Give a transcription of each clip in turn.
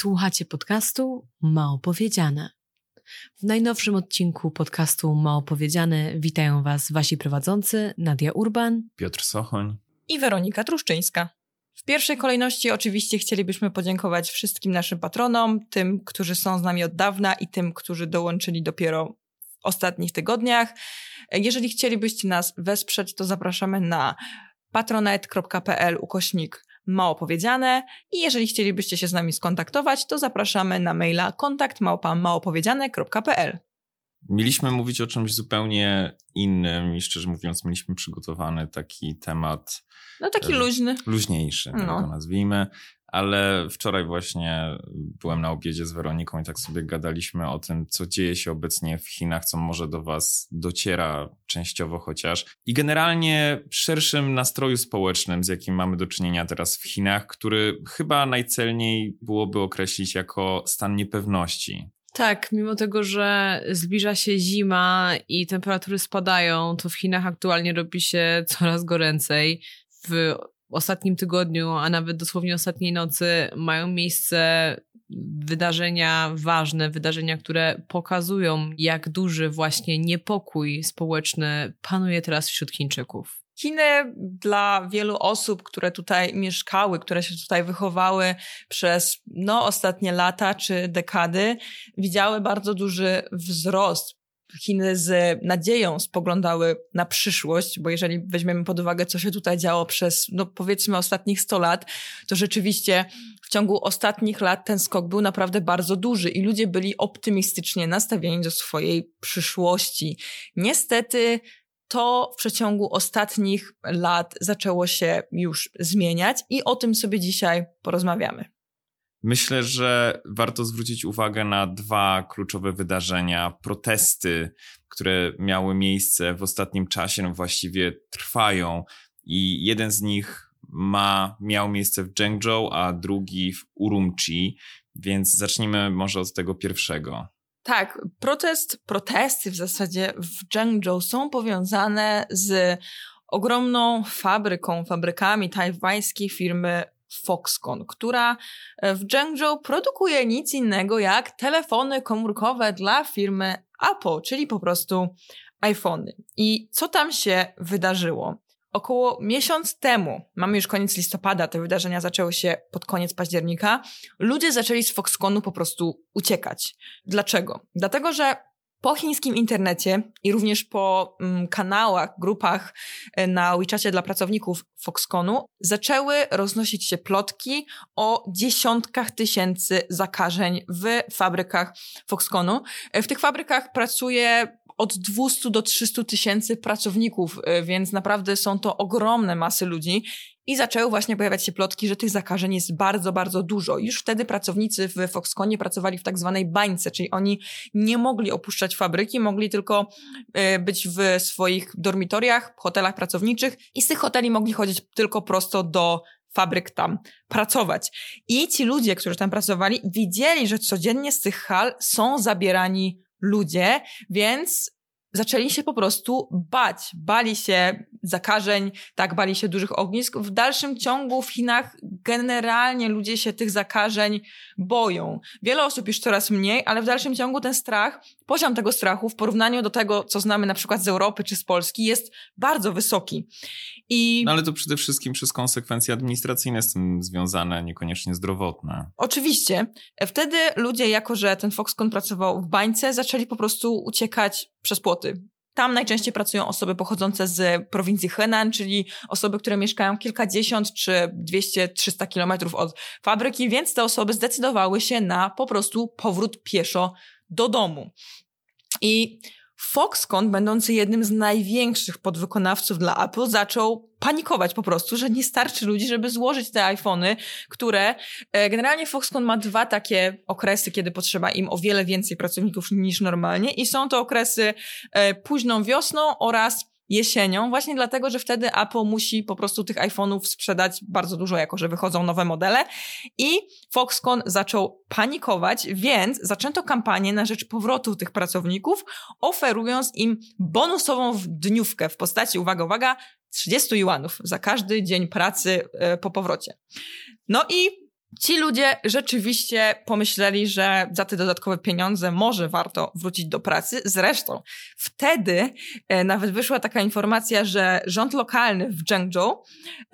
Słuchacie podcastu Mało Powiedziane. W najnowszym odcinku podcastu Mało Powiedziane witają Was Wasi prowadzący Nadia Urban, Piotr Sochoń i Weronika Truszczyńska. W pierwszej kolejności oczywiście chcielibyśmy podziękować wszystkim naszym patronom, tym, którzy są z nami od dawna i tym, którzy dołączyli dopiero w ostatnich tygodniach. Jeżeli chcielibyście nas wesprzeć, to zapraszamy na patronet.pl ukośnik mało powiedziane i jeżeli chcielibyście się z nami skontaktować, to zapraszamy na maila kontakt małopowiedziane.pl Mieliśmy mówić o czymś zupełnie innym i szczerze mówiąc mieliśmy przygotowany taki temat no taki luźny. Luźniejszy, tak No. go nazwijmy. Ale wczoraj właśnie byłem na obiedzie z Weroniką i tak sobie gadaliśmy o tym, co dzieje się obecnie w Chinach, co może do Was dociera częściowo chociaż. I generalnie szerszym nastroju społecznym, z jakim mamy do czynienia teraz w Chinach, który chyba najcelniej byłoby określić jako stan niepewności. Tak, mimo tego, że zbliża się zima i temperatury spadają, to w Chinach aktualnie robi się coraz goręcej. W ostatnim tygodniu, a nawet dosłownie ostatniej nocy mają miejsce wydarzenia ważne, wydarzenia, które pokazują, jak duży właśnie niepokój społeczny panuje teraz wśród Chińczyków. Chiny dla wielu osób, które tutaj mieszkały, które się tutaj wychowały przez no, ostatnie lata czy dekady, widziały bardzo duży wzrost. Chiny z nadzieją spoglądały na przyszłość, bo jeżeli weźmiemy pod uwagę, co się tutaj działo przez, no powiedzmy, ostatnich 100 lat, to rzeczywiście w ciągu ostatnich lat ten skok był naprawdę bardzo duży i ludzie byli optymistycznie nastawieni do swojej przyszłości. Niestety, to w przeciągu ostatnich lat zaczęło się już zmieniać i o tym sobie dzisiaj porozmawiamy. Myślę, że warto zwrócić uwagę na dwa kluczowe wydarzenia, protesty, które miały miejsce w ostatnim czasie, no właściwie trwają i jeden z nich ma, miał miejsce w Zhengzhou, a drugi w Urumqi, więc zacznijmy może od tego pierwszego. Tak, protest, protesty w zasadzie w Zhengzhou są powiązane z ogromną fabryką, fabrykami tajwańskiej firmy Foxconn, która w Zhengzhou produkuje nic innego jak telefony komórkowe dla firmy Apple, czyli po prostu iPhony. I co tam się wydarzyło? Około miesiąc temu, mamy już koniec listopada, te wydarzenia zaczęły się pod koniec października, ludzie zaczęli z Foxconnu po prostu uciekać. Dlaczego? Dlatego, że po chińskim internecie i również po mm, kanałach, grupach e, na WeChacie dla pracowników Foxconnu zaczęły roznosić się plotki o dziesiątkach tysięcy zakażeń w fabrykach Foxconnu. E, W tych fabrykach pracuje od 200 do 300 tysięcy pracowników, e, więc naprawdę są to ogromne masy ludzi. I zaczęły właśnie pojawiać się plotki, że tych zakażeń jest bardzo, bardzo dużo. Już wtedy pracownicy w Foxconnie pracowali w tak zwanej bańce, czyli oni nie mogli opuszczać fabryki, mogli tylko e, być w swoich dormitoriach, hotelach pracowniczych i z tych hoteli mogli chodzić tylko prosto do fabryk tam pracować. I ci ludzie, którzy tam pracowali, widzieli, że codziennie z tych hal są zabierani ludzie, więc zaczęli się po prostu bać. Bali się zakażeń, tak, bali się dużych ognisk. W dalszym ciągu w Chinach generalnie ludzie się tych zakażeń boją. Wiele osób już coraz mniej, ale w dalszym ciągu ten strach, poziom tego strachu w porównaniu do tego, co znamy na przykład z Europy czy z Polski, jest bardzo wysoki. I No ale to przede wszystkim przez konsekwencje administracyjne z tym związane, niekoniecznie zdrowotne. Oczywiście. Wtedy ludzie, jako że ten Foxconn pracował w bańce, zaczęli po prostu uciekać przez płoty. Tam najczęściej pracują osoby pochodzące z prowincji Henan, czyli osoby, które mieszkają kilkadziesiąt czy 200-300 kilometrów od fabryki, więc te osoby zdecydowały się na po prostu powrót pieszo do domu. I Foxconn, będący jednym z największych podwykonawców dla Apple, zaczął panikować po prostu, że nie starczy ludzi, żeby złożyć te iPhony, które e, generalnie Foxconn ma dwa takie okresy, kiedy potrzeba im o wiele więcej pracowników niż normalnie i są to okresy e, późną wiosną oraz jesienią, właśnie dlatego, że wtedy Apple musi po prostu tych iPhone'ów sprzedać bardzo dużo, jako że wychodzą nowe modele i Foxconn zaczął panikować, więc zaczęto kampanię na rzecz powrotu tych pracowników, oferując im bonusową dniówkę w postaci, uwaga, uwaga, 30 juanów za każdy dzień pracy e, po powrocie. No i Ci ludzie rzeczywiście pomyśleli, że za te dodatkowe pieniądze może warto wrócić do pracy. Zresztą wtedy e, nawet wyszła taka informacja, że rząd lokalny w Zhengzhou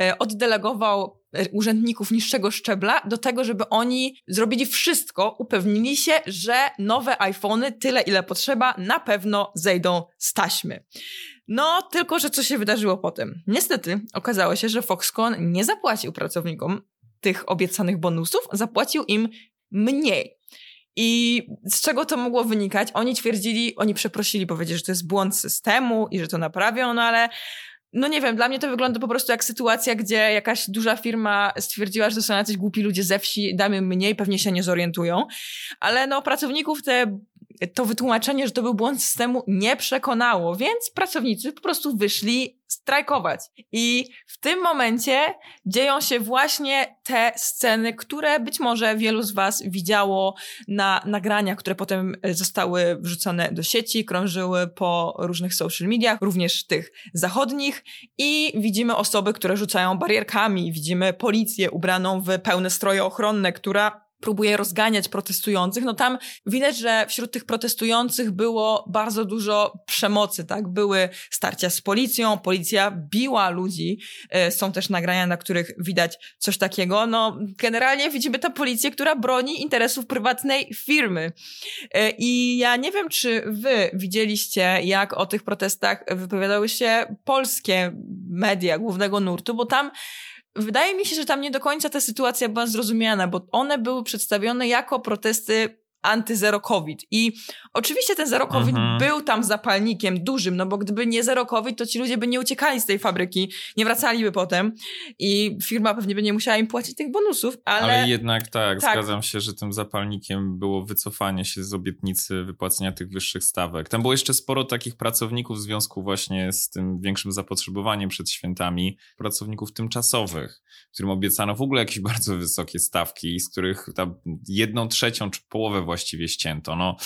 e, oddelegował e, urzędników niższego szczebla do tego, żeby oni zrobili wszystko, upewnili się, że nowe iPhony, tyle ile potrzeba, na pewno zejdą z taśmy. No, tylko że co się wydarzyło potem? Niestety okazało się, że Foxconn nie zapłacił pracownikom tych obiecanych bonusów, zapłacił im mniej. I z czego to mogło wynikać? Oni twierdzili, oni przeprosili, powiedzieli, że to jest błąd systemu i że to naprawią, no ale no nie wiem, dla mnie to wygląda po prostu jak sytuacja, gdzie jakaś duża firma stwierdziła, że to są jacyś głupi ludzie ze wsi, damy mniej, pewnie się nie zorientują. Ale no pracowników te to wytłumaczenie, że to był błąd systemu, nie przekonało, więc pracownicy po prostu wyszli strajkować. I w tym momencie dzieją się właśnie te sceny, które być może wielu z Was widziało na nagraniach, które potem e, zostały wrzucone do sieci, krążyły po różnych social mediach, również tych zachodnich. I widzimy osoby, które rzucają barierkami, widzimy policję ubraną w pełne stroje ochronne, która próbuje rozganiać protestujących, no tam widać, że wśród tych protestujących było bardzo dużo przemocy, tak? Były starcia z policją, policja biła ludzi, e, są też nagrania, na których widać coś takiego. No, generalnie widzimy tę policję, która broni interesów prywatnej firmy. E, I ja nie wiem, czy wy widzieliście, jak o tych protestach wypowiadały się polskie media głównego nurtu, bo tam wydaje mi się, że tam nie do końca ta sytuacja była zrozumiana, bo one były przedstawione jako protesty anty-zero COVID. I oczywiście ten zero COVID mhm. był tam zapalnikiem dużym, no bo gdyby nie zero COVID, to ci ludzie by nie uciekali z tej fabryki, nie wracaliby potem i firma pewnie by nie musiała im płacić tych bonusów, ale... Ale jednak tak, tak, zgadzam się, że tym zapalnikiem było wycofanie się z obietnicy wypłacenia tych wyższych stawek. Tam było jeszcze sporo takich pracowników w związku właśnie z tym większym zapotrzebowaniem przed świętami, pracowników tymczasowych, którym obiecano w ogóle jakieś bardzo wysokie stawki, z których tam jedną trzecią czy połowę właściwie ścięto. No,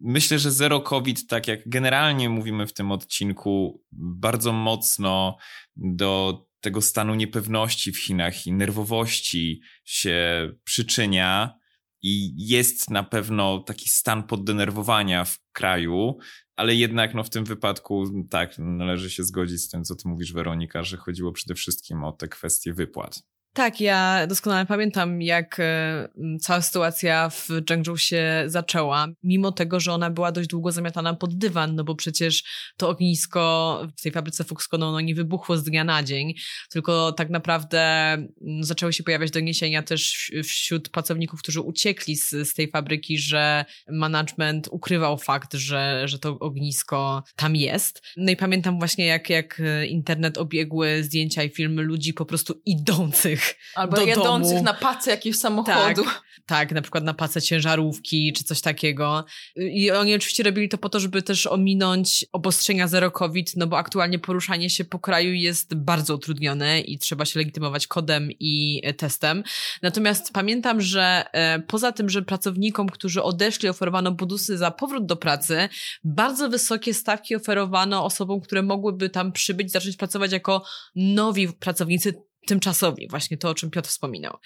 myślę, że zero COVID, tak jak generalnie mówimy w tym odcinku, bardzo mocno do tego stanu niepewności w Chinach i nerwowości się przyczynia. I jest na pewno taki stan poddenerwowania w kraju, ale jednak no, w tym wypadku tak, należy się zgodzić z tym, co ty mówisz, Weronika, że chodziło przede wszystkim o te kwestie wypłat. Tak, ja doskonale pamiętam, jak e, cała sytuacja w Zhengzhou się zaczęła, mimo tego, że ona była dość długo zamiatana pod dywan, no bo przecież to ognisko w tej fabryce Foxconn no, nie wybuchło z dnia na dzień, tylko tak naprawdę zaczęły się pojawiać doniesienia też wśród pracowników, którzy uciekli z, z tej fabryki, że management ukrywał fakt, że, że to ognisko tam jest. No i pamiętam właśnie, jak, jak internet obiegły zdjęcia i filmy ludzi po prostu idących Albo do jadących domu. na pace jakiegoś samochodu. Tak, tak, na przykład na pace ciężarówki czy coś takiego. I oni oczywiście robili to po to, żeby też ominąć obostrzenia zero COVID, no bo aktualnie poruszanie się po kraju jest bardzo utrudnione i trzeba się legitymować kodem i e, testem. Natomiast pamiętam, że e, poza tym, że pracownikom, którzy odeszli, oferowano bonusy za powrót do pracy, bardzo wysokie stawki oferowano osobom, które mogłyby tam przybyć, zacząć pracować jako nowi pracownicy tymczasowi, właśnie to, o czym Piotr wspominał.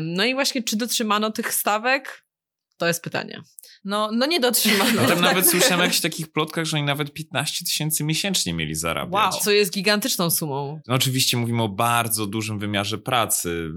No i właśnie, czy dotrzymano tych stawek? To jest pytanie. No, no nie dotrzymano. Ja tam nawet słyszałem o jakichś takich plotkach, że oni nawet 15 tysięcy miesięcznie mieli zarabiać. Wow, co jest gigantyczną sumą. No oczywiście mówimy o bardzo dużym wymiarze pracy,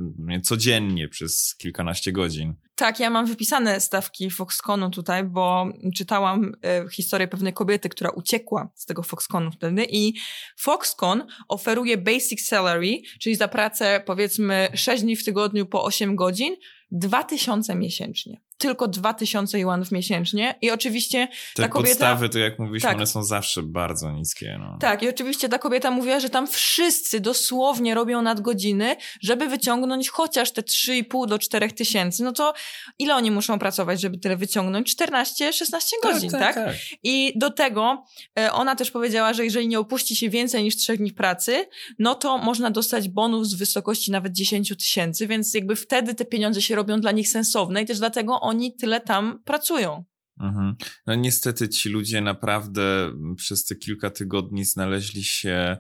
codziennie przez kilkanaście godzin. Tak, ja mam wypisane stawki Foxconnu tutaj, bo czytałam e, historię pewnej kobiety, która uciekła z tego Foxconnu wtedy i Foxconn oferuje basic salary, czyli za pracę powiedzmy 6 dni w tygodniu po 8 godzin, 2000 miesięcznie tylko 2000 juanów miesięcznie i oczywiście Te ta kobieta... podstawy, to jak mówiliśmy, tak. one są zawsze bardzo niskie. No. Tak, i oczywiście ta kobieta mówiła, że tam wszyscy dosłownie robią nadgodziny, żeby wyciągnąć chociaż te 3,5 do 4 tysięcy. No to ile oni muszą pracować, żeby tyle wyciągnąć? 14-16 tak, godzin, tak, tak? tak? I do tego e, ona też powiedziała, że jeżeli nie opuści się więcej niż 3 dni pracy, no to można dostać bonus w wysokości nawet 10 tysięcy, więc jakby wtedy te pieniądze się robią dla nich sensowne i też dlatego oni tyle tam pracują. Mhm. No niestety ci ludzie naprawdę przez te kilka tygodni znaleźli się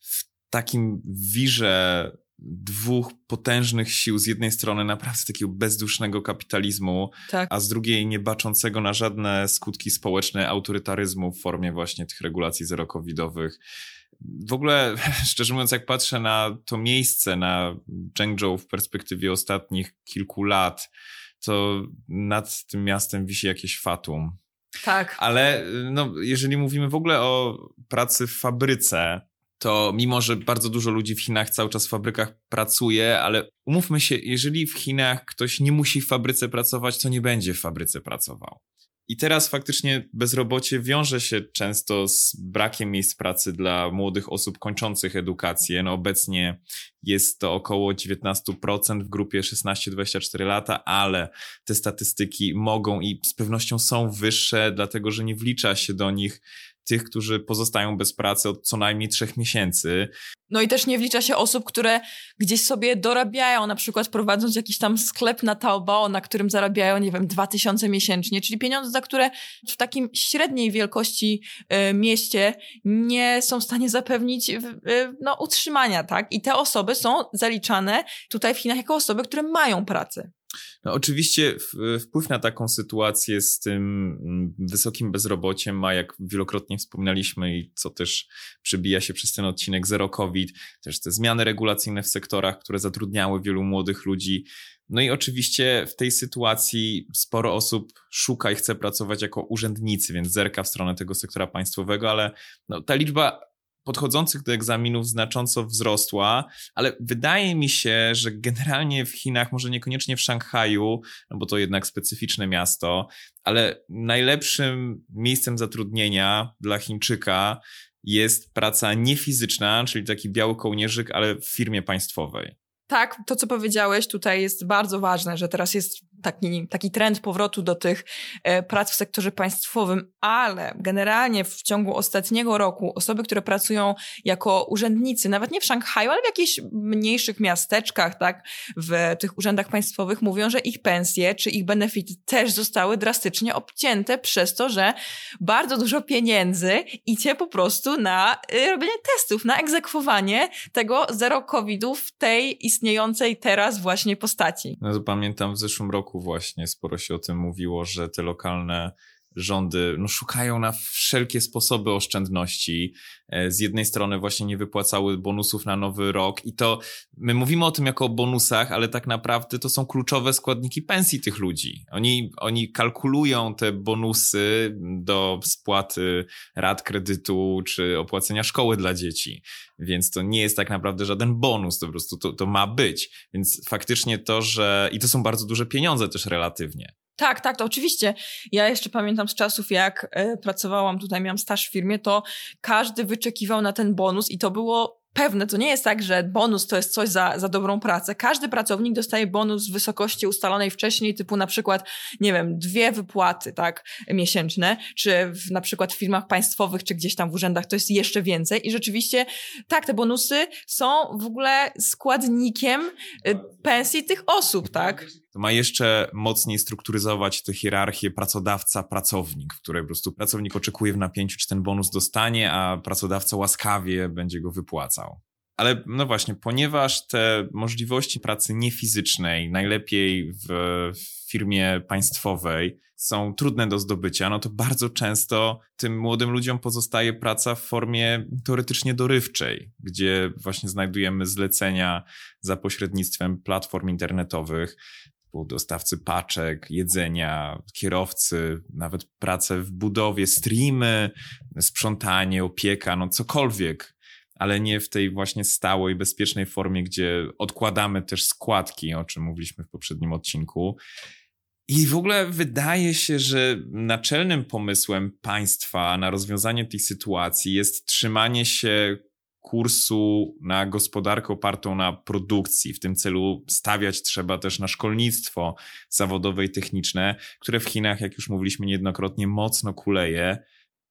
w takim wirze dwóch potężnych sił, z jednej strony naprawdę takiego bezdusznego kapitalizmu, tak. a z drugiej nie baczącego na żadne skutki społeczne autorytaryzmu w formie właśnie tych regulacji zero-covidowych. W ogóle, szczerze mówiąc, jak patrzę na to miejsce, na Zhengzhou w perspektywie ostatnich kilku lat, to nad tym miastem wisi jakieś fatum. Tak. Ale no, jeżeli mówimy w ogóle o pracy w fabryce, to mimo, że bardzo dużo ludzi w Chinach cały czas w fabrykach pracuje, ale umówmy się, jeżeli w Chinach ktoś nie musi w fabryce pracować, to nie będzie w fabryce pracował. I teraz faktycznie bezrobocie wiąże się często z brakiem miejsc pracy dla młodych osób kończących edukację. No obecnie jest to około 19% w grupie 16-24 lata, ale te statystyki mogą i z pewnością są wyższe, dlatego że nie wlicza się do nich tych, którzy pozostają bez pracy od co najmniej trzech miesięcy. No i też nie wlicza się osób, które gdzieś sobie dorabiają, na przykład prowadząc jakiś tam sklep na Taobao, na którym zarabiają, nie wiem, 2000 miesięcznie, czyli pieniądze, za które w takim średniej wielkości y, mieście nie są w stanie zapewnić y, no, utrzymania, tak? I te osoby są zaliczane tutaj w Chinach jako osoby, które mają pracę. No, oczywiście wpływ na taką sytuację z tym mm, wysokim bezrobociem ma, jak wielokrotnie wspominaliśmy i co też przebija się przez ten odcinek Zero COVID, też te zmiany regulacyjne w sektorach, które zatrudniały wielu młodych ludzi. No i oczywiście w tej sytuacji sporo osób szuka i chce pracować jako urzędnicy, więc zerka w stronę tego sektora państwowego, ale no, ta liczba podchodzących do egzaminów znacząco wzrosła, ale wydaje mi się, że generalnie w Chinach, może niekoniecznie w Szanghaju, no bo to jednak specyficzne miasto, ale najlepszym miejscem zatrudnienia dla Chińczyka jest praca niefizyczna, czyli taki biały kołnierzyk, ale w firmie państwowej. Tak, to co powiedziałeś tutaj jest bardzo ważne, że teraz jest taki, taki trend powrotu do tych e, prac w sektorze państwowym, ale generalnie w ciągu ostatniego roku osoby, które pracują jako urzędnicy, nawet nie w Szanghaju, ale w jakichś mniejszych miasteczkach, tak, w tych urzędach państwowych, mówią, że ich pensje czy ich benefity też zostały drastycznie obcięte przez to, że bardzo dużo pieniędzy idzie po prostu na e, robienie testów, na egzekwowanie tego zero covidu w tej istniejącej teraz właśnie postaci. No pamiętam w zeszłym roku roku właśnie sporo się o tym mówiło, że te lokalne rządy no, szukają na wszelkie sposoby oszczędności. E, z jednej strony właśnie nie wypłacały bonusów na nowy rok i to my mówimy o tym jako o bonusach, ale tak naprawdę to są kluczowe składniki pensji tych ludzi. Oni, oni kalkulują te bonusy do spłaty rat kredytu czy opłacenia szkoły dla dzieci. Więc to nie jest tak naprawdę żaden bonus, to po prostu to, to ma być. Więc faktycznie to, że i to są bardzo duże pieniądze też relatywnie. Tak, tak, to oczywiście. Ja jeszcze pamiętam z czasów, jak e, pracowałam tutaj, miałam staż w firmie, to każdy wyczekiwał na ten bonus i to było pewne. To nie jest tak, że bonus to jest coś za, za dobrą pracę. Każdy pracownik dostaje bonus w wysokości ustalonej wcześniej, typu na przykład, nie wiem, dwie wypłaty, tak, miesięczne, czy w, na przykład w firmach państwowych, czy gdzieś tam w urzędach to jest jeszcze więcej. I rzeczywiście, tak, te bonusy są w ogóle składnikiem y, pensji tych osób, tak? To ma jeszcze mocniej strukturyzować tę hierarchię pracodawca-pracownik, w której po prostu pracownik oczekuje w napięciu, czy ten bonus dostanie, a pracodawca łaskawie będzie go wypłacał. Ale no właśnie, ponieważ te możliwości pracy niefizycznej, najlepiej w firmie państwowej, są trudne do zdobycia, no to bardzo często tym młodym ludziom pozostaje praca w formie teoretycznie dorywczej, gdzie właśnie znajdujemy zlecenia za pośrednictwem platform internetowych, dostawcy paczek, jedzenia, kierowcy, nawet pracę w budowie, streamy, sprzątanie, opieka, no cokolwiek, ale nie w tej właśnie stałej, bezpiecznej formie, gdzie odkładamy też składki, o czym mówiliśmy w poprzednim odcinku. I w ogóle wydaje się, że naczelnym pomysłem państwa na rozwiązanie tej sytuacji jest trzymanie się kursu na gospodarkę opartą na produkcji. W tym celu stawiać trzeba też na szkolnictwo zawodowe i techniczne, które w Chinach, jak już mówiliśmy niejednokrotnie, mocno kuleje.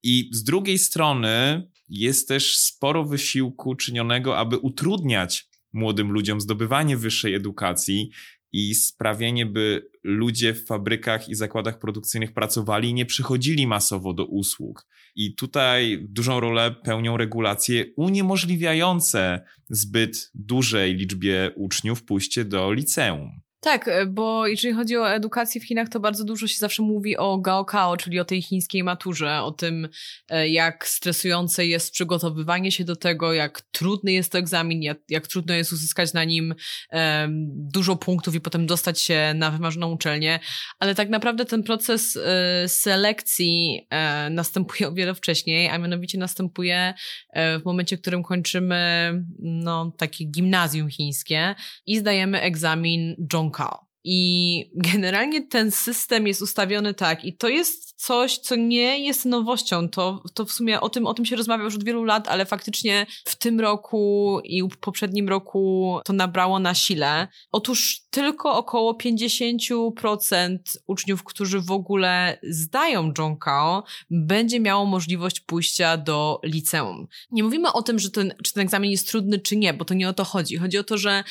I z drugiej strony jest też sporo wysiłku czynionego, aby utrudniać młodym ludziom zdobywanie wyższej edukacji i sprawienie, by ludzie w fabrykach i zakładach produkcyjnych pracowali i nie przychodzili masowo do usług. I tutaj dużą rolę pełnią regulacje uniemożliwiające zbyt dużej liczbie uczniów pójście do liceum. Tak, e, bo jeżeli chodzi o edukację w Chinach, to bardzo dużo się zawsze mówi o gaokao, czyli o tej chińskiej maturze, o tym, e, jak stresujące jest przygotowywanie się do tego, jak trudny jest to egzamin, jak, jak trudno jest uzyskać na nim um, dużo punktów i potem dostać się na wymarzoną uczelnię, ale tak naprawdę ten proces y, selekcji y, następuje o wiele wcześniej, a mianowicie następuje y, w momencie, w którym kończymy no, takie gimnazjum chińskie i zdajemy egzamin Zhong i generalnie ten system jest ustawiony tak, i to jest coś, co nie jest nowością. To, to w sumie o tym, o tym się rozmawia już od wielu lat, ale faktycznie w tym roku i poprzednim roku to nabrało na sile. Otóż tylko około 50% uczniów, którzy w ogóle zdają Zhongkao, będzie miało możliwość pójścia do liceum. Nie mówimy o tym, że ten, czy ten egzamin jest trudny, czy nie, bo to nie o to chodzi. Chodzi o to, że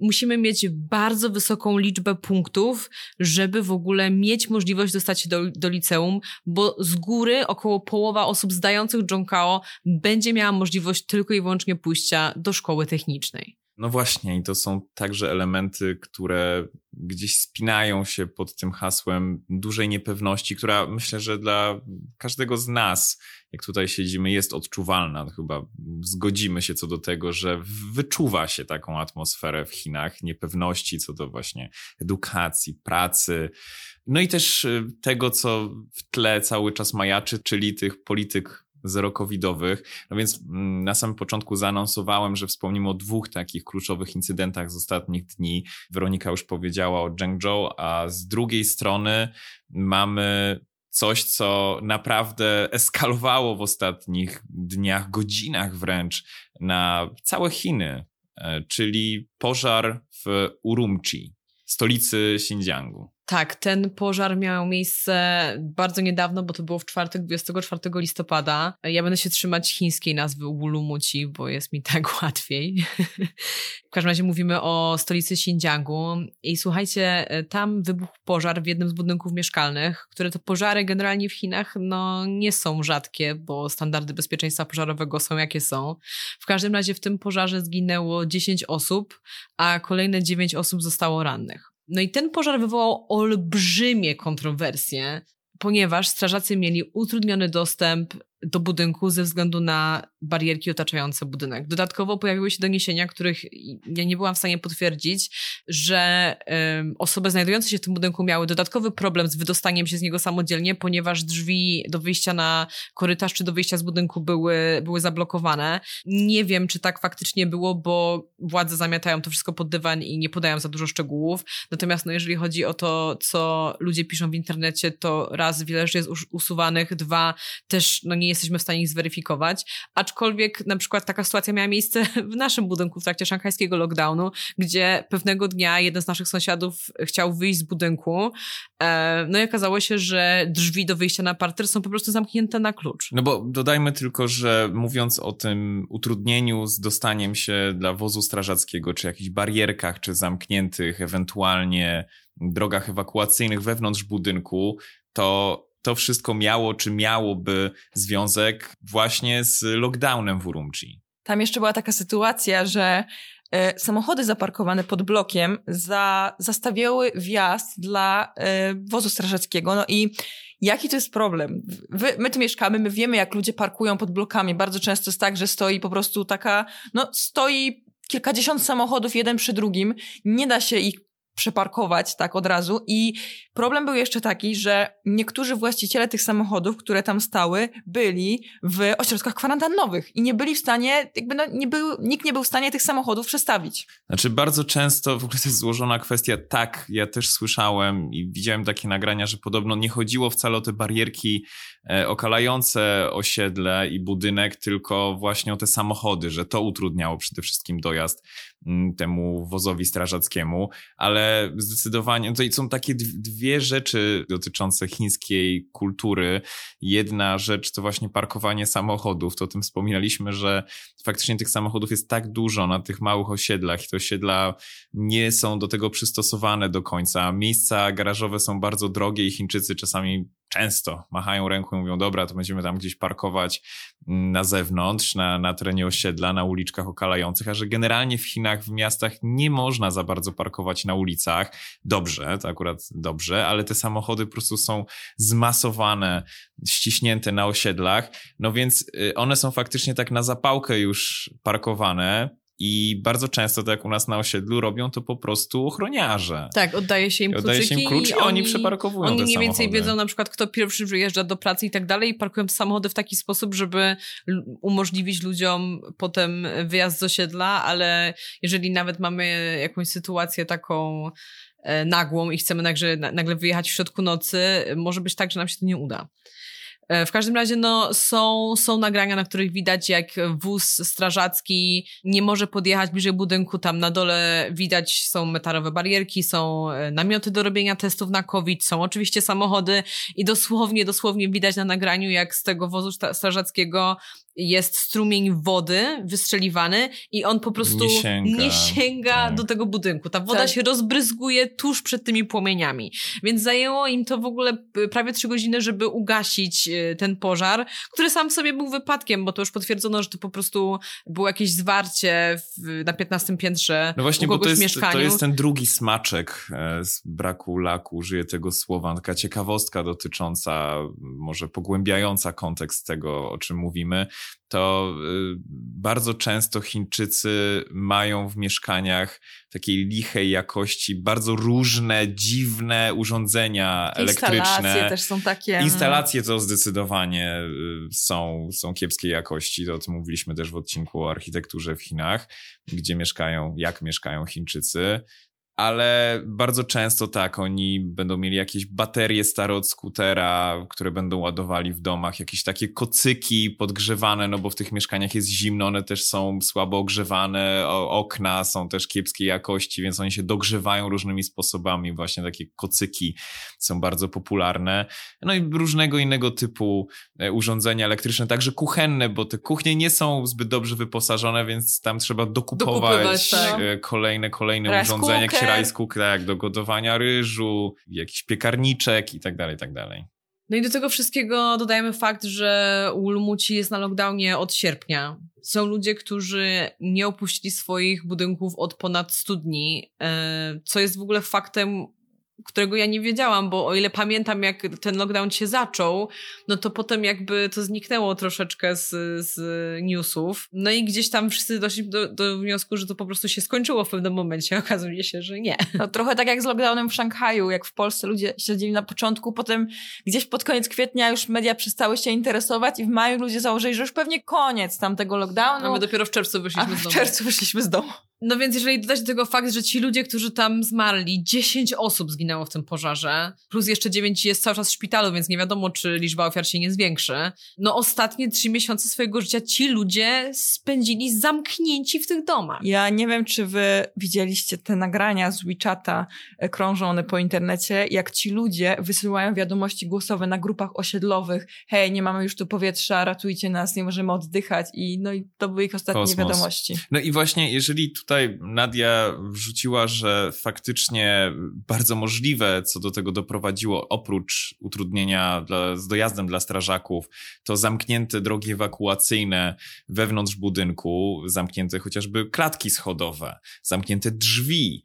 musimy mieć bardzo wysoką liczbę punktów, żeby w ogóle mieć możliwość dostać się do, do liceum, bo z góry około połowa osób zdających Zhongkao będzie miała możliwość tylko i wyłącznie pójścia do szkoły technicznej. No właśnie, i to są także elementy, które gdzieś spinają się pod tym hasłem dużej niepewności, która myślę, że dla każdego z nas, jak tutaj siedzimy, jest odczuwalna. Chyba zgodzimy się co do tego, że wyczuwa się taką atmosferę w Chinach niepewności co do właśnie edukacji, pracy. No i też y, tego, co w tle cały czas majaczy, czyli tych polityk zero-covidowych. No więc mm, na samym początku zaanonsowałem, że wspomnimy o dwóch takich kluczowych incydentach z ostatnich dni. Weronika już powiedziała o Zhengzhou, a z drugiej strony mamy coś, co naprawdę eskalowało w ostatnich dniach, godzinach wręcz na całe Chiny, e, czyli pożar w Urumqi, stolicy Xinjiangu. Tak, ten pożar miał miejsce bardzo niedawno, bo to było w czwartek, 24 listopada. Ja będę się trzymać chińskiej nazwy Ulumuci, bo jest mi tak łatwiej. w każdym razie mówimy o stolicy Xinjiangu i słuchajcie, tam wybuchł pożar w jednym z budynków mieszkalnych, które to pożary generalnie w Chinach no, nie są rzadkie, bo standardy bezpieczeństwa pożarowego są jakie są. W każdym razie w tym pożarze zginęło 10 osób, a kolejne 9 osób zostało rannych. No i ten pożar wywołał olbrzymie kontrowersje, ponieważ strażacy mieli utrudniony dostęp do budynku ze względu na barierki otaczające budynek. Dodatkowo pojawiły się doniesienia, których ja nie byłam w stanie potwierdzić, że osoby znajdujące się w tym budynku miały dodatkowy problem z wydostaniem się z niego samodzielnie, ponieważ drzwi do wyjścia na korytarz czy do wyjścia z budynku były, były zablokowane. Nie wiem, czy tak faktycznie było, bo władze zamiatają to wszystko pod dywan i nie podają za dużo szczegółów. Natomiast no, jeżeli chodzi o to, co ludzie piszą w internecie, to raz wiele rzeczy jest usuwanych, dwa też no, nie jesteśmy w stanie ich zweryfikować, aczkolwiek na przykład taka sytuacja miała miejsce w naszym budynku w trakcie szanghajskiego lockdownu, gdzie pewnego dnia jeden z naszych sąsiadów chciał wyjść z budynku, e, no i okazało się, że drzwi do wyjścia na parter są po prostu zamknięte na klucz. No bo dodajmy tylko, że mówiąc o tym utrudnieniu z dostaniem się dla wozu strażackiego, czy jakichś barierkach, czy zamkniętych ewentualnie drogach ewakuacyjnych wewnątrz budynku, to to wszystko miało czy miałoby związek właśnie z lockdownem w Urumqi. Tam jeszcze była taka sytuacja, że e, samochody zaparkowane pod blokiem za, zastawiały wjazd dla e, wozu strażackiego. No i jaki to jest problem? Wy, my tu mieszkamy, my wiemy, jak ludzie parkują pod blokami. Bardzo często jest tak, że stoi po prostu taka, no stoi kilkadziesiąt samochodów jeden przy drugim. Nie da się ich przeparkować tak od razu i problem był jeszcze taki, że niektórzy właściciele tych samochodów, które tam stały, byli w ośrodkach kwarantannowych i nie byli w stanie, jakby no, nie był, nikt nie był w stanie tych samochodów przestawić. Znaczy bardzo często w ogóle to jest złożona kwestia, tak, ja też słyszałem i widziałem takie nagrania, że podobno nie chodziło wcale o te barierki e, okalające osiedle i budynek, tylko właśnie o te samochody, że to utrudniało przede wszystkim dojazd temu wozowi strażackiemu, ale zdecydowanie tutaj są takie dwie rzeczy dotyczące chińskiej kultury. Jedna rzecz to właśnie parkowanie samochodów. To o tym wspominaliśmy, że faktycznie tych samochodów jest tak dużo na tych małych osiedlach i te osiedla nie są do tego przystosowane do końca. Miejsca garażowe są bardzo drogie i Chińczycy czasami często machają ręką i mówią, dobra, to będziemy tam gdzieś parkować mm, na zewnątrz, na, na terenie osiedla, na uliczkach okalających, a że generalnie w Chinach, w miastach nie można za bardzo parkować na ulicach. Dobrze, to akurat dobrze, ale te samochody po prostu są zmasowane, ściśnięte na osiedlach, no więc y, one są faktycznie tak na zapałkę już parkowane, i bardzo często, tak jak u nas na osiedlu, robią to po prostu ochroniarze. Tak, oddaje się im kluczyki. Oddaje się im klucz i, oni, oni przeparkowują Oni mniej więcej wiedzą na przykład, kto pierwszy wyjeżdża do pracy i tak dalej i parkują samochody w taki sposób, żeby umożliwić ludziom potem wyjazd z osiedla, ale jeżeli nawet mamy jakąś sytuację taką e, nagłą i chcemy nagle, nagle wyjechać w środku nocy, może być tak, że nam się to nie uda. E, w każdym razie no, są, są nagrania, na których widać, jak wóz strażacki nie może podjechać bliżej budynku. Tam na dole widać są metalowe barierki, są e, namioty do robienia testów na COVID, są oczywiście samochody i dosłownie, dosłownie widać na nagraniu, jak z tego wozu strażackiego jest strumień wody wystrzeliwany i on po prostu nie sięga, nie sięga tak. do tego budynku. Ta woda tak. się rozbryzguje tuż przed tymi płomieniami. Więc zajęło im to w ogóle prawie trzy godziny, żeby ugasić e, ten pożar, który sam sobie był wypadkiem, bo to już potwierdzono, że to po prostu było jakieś zwarcie w, na 15 piętrze no właśnie, bo to jest, mieszkaniu. To jest ten drugi smaczek e, z braku laku, użyję tego słowa, taka ciekawostka dotycząca, może pogłębiająca kontekst tego, o czym mówimy to y, bardzo często Chińczycy mają w mieszkaniach takiej lichej jakości bardzo różne, dziwne urządzenia elektryczne. Instalacje też są takie. Mm. Instalacje to zdecydowanie y, są, są kiepskiej jakości. To o tym mówiliśmy też w odcinku o architekturze w Chinach, gdzie mieszkają, jak mieszkają Chińczycy ale bardzo często tak, oni będą mieli jakieś baterie stare od skutera, które będą ładowali w domach, jakieś takie kocyki podgrzewane, no bo w tych mieszkaniach jest zimno, one też są słabo ogrzewane, okna są też kiepskiej jakości, więc oni się dogrzewają różnymi sposobami, właśnie takie kocyki są bardzo popularne. No i różnego innego typu e, urządzenia elektryczne, także kuchenne, bo te kuchnie nie są zbyt dobrze wyposażone, więc tam trzeba dokupować, tak. E, kolejne, kolejne urządzenia, rice cooker, tak, do gotowania ryżu, jakiś piekarniczek i tak dalej, i tak dalej. No i do tego wszystkiego dodajemy fakt, że Ulmuci jest na lockdownie od sierpnia. Są ludzie, którzy nie opuścili swoich budynków od ponad 100 dni, e, co jest w ogóle faktem którego ja nie wiedziałam, bo o ile pamiętam, jak ten lockdown się zaczął, no to potem jakby to zniknęło troszeczkę z, z newsów. No i gdzieś tam wszyscy doszli do, do wniosku, że to po prostu się skończyło w pewnym momencie. Okazuje się, że nie. No, trochę tak jak z lockdownem w Szanghaju, jak w Polsce ludzie śledzili na początku, potem gdzieś pod koniec kwietnia już media przestały się interesować i w maju ludzie założyli, że już pewnie koniec tamtego lockdownu. A my dopiero w czerwcu wyszliśmy z domu. w czerwcu wyszliśmy z domu. No więc jeżeli dodać do tego fakt, że ci ludzie, którzy tam zmarli, 10 osób zginęło w tym pożarze, plus jeszcze 9 jest cały czas w szpitalu, więc nie wiadomo, czy liczba ofiar się nie zwiększy. No ostatnie 3 miesiące swojego życia ci ludzie spędzili zamknięci w tych domach. Ja nie wiem, czy wy widzieliście te nagrania z WeChata e, krążone po internecie, jak ci ludzie wysyłają wiadomości głosowe na grupach osiedlowych. Hej, nie mamy już tu powietrza, ratujcie nas, nie możemy oddychać i no i to były ich ostatnie Kosmos. wiadomości. No i właśnie, jeżeli tutaj tutaj Nadia wrzuciła, że faktycznie bardzo możliwe, co do tego doprowadziło, oprócz utrudnienia dla, z dojazdem dla strażaków, to zamknięte drogi ewakuacyjne wewnątrz budynku, zamknięte chociażby klatki schodowe, zamknięte drzwi,